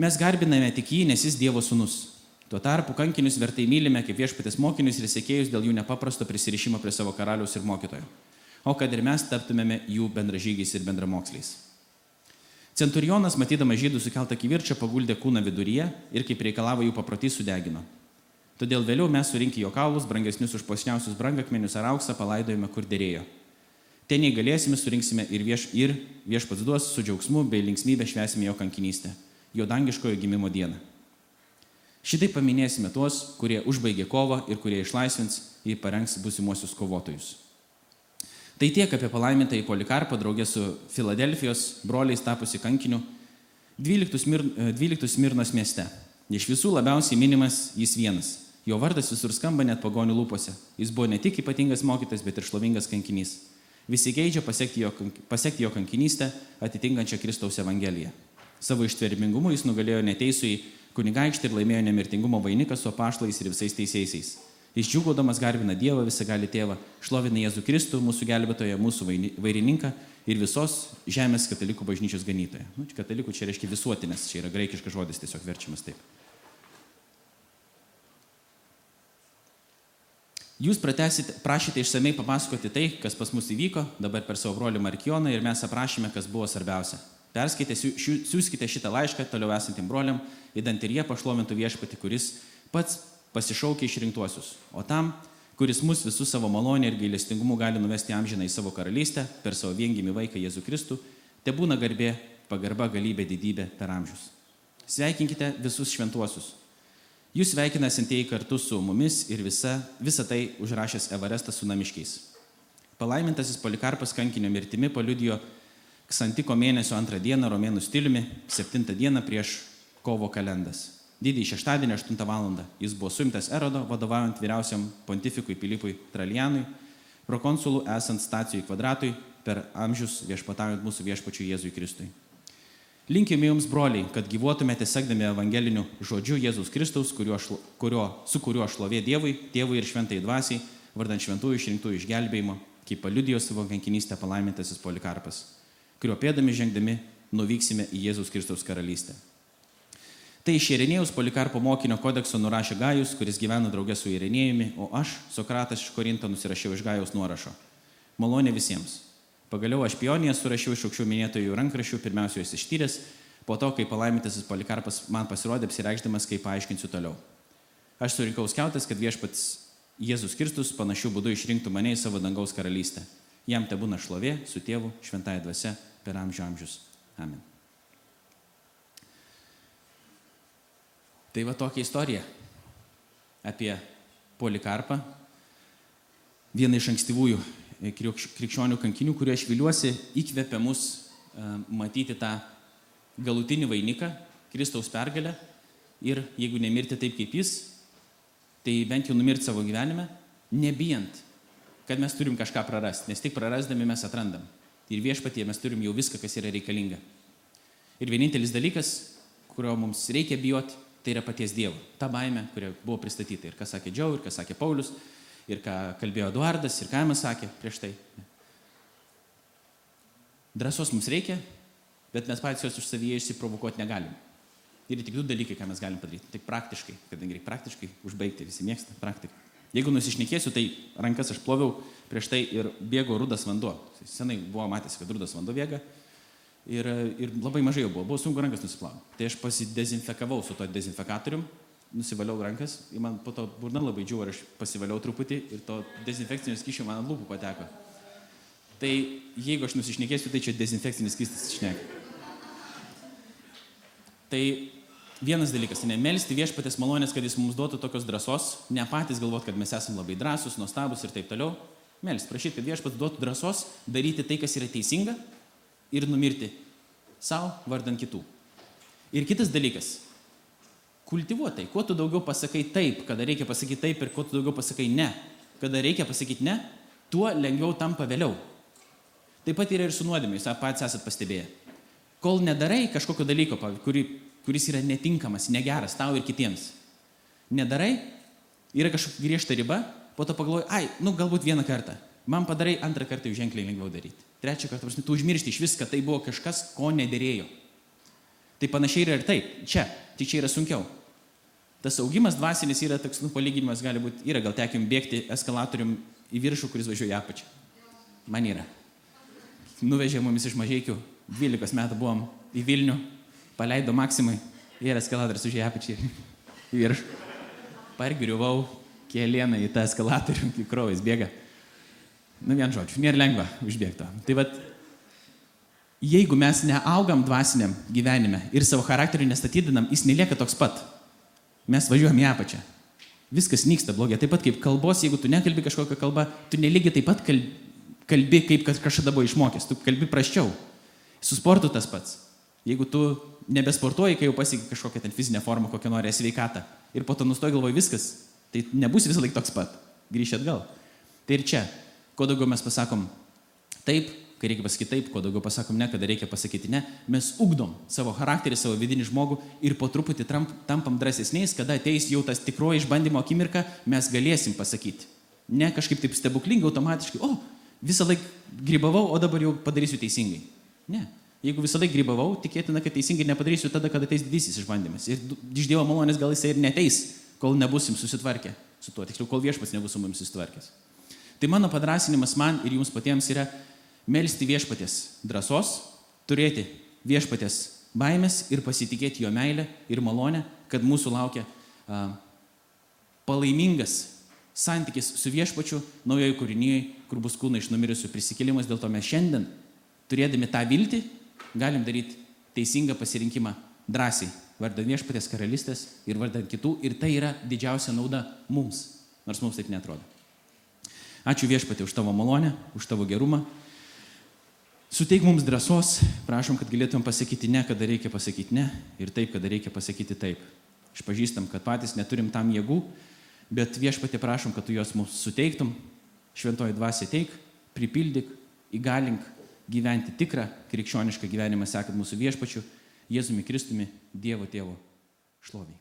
S1: Mes garbiname tik jį, nes jis Dievo sūnus. Tuo tarpu kankinius vertai mylime kaip viešpatės mokinius ir sėkėjus dėl jų nepaprasto prisirišimo prie savo karaliaus ir mokytojo. O kad ir mes taptumėme jų bendražygiais ir bendramoksliais. Centurionas, matydamas žydų sukeltą kivirčią, paguldė kūną viduryje ir kaip reikalavo jų paprotys sudegino. Todėl vėliau mes surinkę jo kaulus, brangesnius už posniausius brangakmenius ar auksą, palaidojame kur dėrėjo. Ten jei galėsime, surinksime ir, vieš, ir viešpats duos su džiaugsmu bei linksmybė švesime jo kankinystę, jo dangiškojo gimimo dieną. Šitai paminėsime tuos, kurie užbaigė kovą ir kurie išlaisvins ir parengs busimuosius kovotojus. Tai tiek apie palaimintą į Polikarpą draugę su Filadelfijos broliais tapusi kankiniu 12 Smirnos mieste. Iš visų labiausiai minimas jis vienas Jo vardas visur skamba net pagonių lūpose. Jis buvo ne tik ypatingas mokytas, bet ir šlovingas kankinys. Visi geidžia pasiekti jo, pasiekti jo kankinystę atitinkančią Kristaus Evangeliją. Savo ištvermingumu jis nugalėjo neteisų į kunigaikštį ir laimėjo nemirtingumo vainiką su apaštlais ir visais teisėjais. Jis džiugodamas garbina Dievą, visą gali tėvą, šlovina Jėzų Kristų, mūsų gelbėtoją, mūsų vairininką ir visos žemės katalikų bažnyčios ganytoją. Nu, katalikų čia reiškia visuotinės, čia yra graikiškas žodis tiesiog verčiamas taip. Jūs prašyte išsamei papasakoti tai, kas pas mus įvyko, dabar per savo brolį Markioną ir mes aprašėme, kas buvo svarbiausia. Perskaitę, siūskite šitą laišką toliau esantiem broliam, įdant ir jie pašlovintų viešpati, kuris pats pasišaukė išrinktuosius. O tam, kuris mus visus savo malonę ir gailestingumu gali nuvesti amžiną į savo karalystę per savo viengimį vaiką Jėzų Kristų, te būna garbė, pagarba, galybė, didybė per amžius. Sveikinkite visus šventuosius Jūs sveikina sintieji kartu su mumis ir visa, visa tai užrašęs Everestas su namiškiais. Palaimintasis Polikarpas kankinio mirtimi paliudijo Ksantiko mėnesio antrą dieną romėnų stiliumi, septintą dieną prieš kovo kalendas. Didįjį šeštadienį 8 val. jis buvo suimtas Erodo, vadovaujant vyriausiam pontifikui Pilipui Tralianui, prokonsulų esant stacijui kvadratui per amžius viešpataujant mūsų viešpačiui Jėzui Kristui. Linkime jums, broliai, kad gyvuotumėte sekdami evangeliniu žodžiu Jėzus Kristaus, kurio, kurio, su kuriuo šlovė Dievui, Tėvui ir šventai dvasiai, vardant šventųjų išrinktųjų išgelbėjimo, kaip paliudijo savo kankinystę palaimintasis Polikarpas, kurio pėdami žengdami nuvyksime į Jėzus Kristaus karalystę. Tai iš Irenėjus Polikarpo mokinio kodekso nurašė Gajus, kuris gyvena draugė su Irenėjumi, o aš, Sokratas iš Korinto, nusirašiau iš Gajaus nuorašo. Malonė visiems. Pagaliau aš pioniją surašiau iš aukščiau minėtojų rankraščių, pirmiausia juos ištyręs, po to, kai palaimintasis Polikarpas man pasirodė apsireikšdamas, kaip paaiškinsiu toliau. Aš surinkau skiautas, kad viešpats Jėzus Kristus panašių būdų išrinktų mane į savo dangaus karalystę. Jam te būna šlovė su tėvu šventąją dvasia per amžių amžius. Amen. Tai va tokia istorija apie Polikarpą, vieną iš ankstyvųjų krikščionių kankinių, kurie aš viliuosi įkvepia mus e, matyti tą galutinį vainiką, Kristaus pergalę ir jeigu nemirti taip kaip jis, tai bent jau numirti savo gyvenime, nebijant, kad mes turim kažką prarasti, nes tik prarasdami mes atrandam. Ir viešpatie mes turim jau viską, kas yra reikalinga. Ir vienintelis dalykas, kurio mums reikia bijoti, tai yra paties Dievo. Ta baime, kuri buvo pristatyta. Ir ką sakė Džiau, ir ką sakė Paulius, ir ką kalbėjo Eduardas, ir ką mes sakė prieš tai. Drąsos mums reikia, bet mes patys jos už savyje išsiprovokuoti negalim. Ir tik du dalykai, ką mes galim padaryti. Tik praktiškai, kadangi reikia praktiškai užbaigti, visi mėgsta praktiką. Jeigu nusišnekėsiu, tai rankas aš ploviau prieš tai ir bėgo rudas vanduo. Senai buvo matęs, kad rudas vanduo bėga. Ir, ir labai mažai jo buvo, buvo sunku rankas nusiplauti. Tai aš pasidezinfekavau su to dezinfekatorium nusivaliau rankas, ir man po to burna labai džiuvo, ir aš pasivaliau truputį ir to dezinfekcinio skyšio man ant lūpų pateko. Tai jeigu aš nusišnekėsiu, tai čia dezinfekcinis skystis šneka. Tai vienas dalykas, tai nemelsti viešpatės malonės, kad jis mums duotų tokios drąsos, ne patys galvot, kad mes esame labai drąsūs, nuostabus ir taip toliau. Melsti, prašyti, kad viešpats duotų drąsos daryti tai, kas yra teisinga ir numirti savo vardant kitų. Ir kitas dalykas, kultivuotai. Kuo tu daugiau pasakai taip, kada reikia pasakyti taip ir kuo tu daugiau pasakai ne, kada reikia pasakyti ne, tuo lengviau tampa vėliau. Taip pat yra ir su nuodėmė, jūs patys esate pastebėję. Kol nedarai kažkokio dalyko, kuri, kuris yra netinkamas, negeras tau ir kitiems. Nedarai, yra kažkokia griežta riba, po to pagalvoji, ai, nu galbūt vieną kartą. Man padarai antrą kartą jau ženkliai lengviau daryti. Trečią kartą, prasme, tu užmiršti iš viską, tai buvo kažkas, ko nedėrėjo. Tai panašiai yra ir taip. Čia, tik čia yra sunkiau. Tas augimas dvasinis yra toks, nu, palyginimas gali būti, yra gal tekim bėgti eskalatorium į viršų, kuris važiuoja apačią. Man yra. Nuvežė mumis iš mažiekių, 12 metų buvom į Vilnių, paleido Maksimai ir eskalatorius užėjo apačią į viršų. Pargriuvau kėlieną į tą eskalatorių, kai kraujas bėga. Nu, vien žodžiu, nėra lengva užbėgti. Tai vad, jeigu mes neaugam dvasiniam gyvenime ir savo charakterį nestatydinam, jis nelieka toks pat mes važiuojam į apačią. Viskas nyksta blogai. Taip pat kaip kalbos, jeigu tu nekalbi kažkokią kalbą, tu nelygiai taip pat kalbi, kaip kažkada buvo išmokęs, tu kalbi praščiau. Su sportu tas pats. Jeigu tu nebesportuoji, kai jau pasiekai kažkokią ten fizinę formą, kokią nori sveikatą, ir po to nustoji galvoji viskas, Tai nebus visą laiką toks pat. Grįžti atgal. Tai ir čia, kuo daugiau mes pasakom taip, kai reikia pasakyti taip, kuo daugiau pasakom ne, kada reikia pasakyti ne, mes ugdom savo charakterį, savo vidinį žmogų ir po truputį tramp, tampam drąsesniais, kada ateis jau tas tikroji išbandymo akimirka, mes galėsim pasakyti. Ne kažkaip taip stebuklingai, automatiškai, o, visą laiką grybavau, o dabar jau padarysiu teisingai. Ne. Jeigu visą laiką grybavau, tikėtina, kad teisingai nepadarysiu tada, kada ateis didysis išbandymas. Ir iš Dievo malonės gal jisai ir neteis, kol nebusim susitvarkę su tuo, tiksliau, kol viešpats nebus su mumis susitvarkęs. Tai mano padrasinimas man ir jums patiems yra melstį viešpatės drąsos, turėti viešpatės baimės ir pasitikėti jo meilę ir malonę, kad mūsų laukia a, palaimingas santykis su viešpačiu naujoje kūrinyje, kur bus kūna iš numirusių prisikėlimas. Dėl to mes šiandien, turėdami tą viltį, galim daryti teisingą pasirinkimą drąsiai, vardant viešpatės karalystės ir vardant kitų. Ir tai yra didžiausia nauda mums, nors mums taip netrodo. Ačiū viešpatė už tavo malonę, už tavo gerumą. Suteik mums drąsos, prašom, kad galėtum pasakyti ne, kada reikia pasakyti ne ir taip, kada reikia pasakyti taip. Išpažįstam, kad patys neturim tam jėgų, bet viešpatė prašom, kad tu juos mums suteiktum, šventoji dvasia teik, pripildyk, įgalink gyventi tikrą krikščionišką gyvenimą, sekant mūsų viešpačiu, Jėzumi Kristumi, Dievo tėvo šloviai.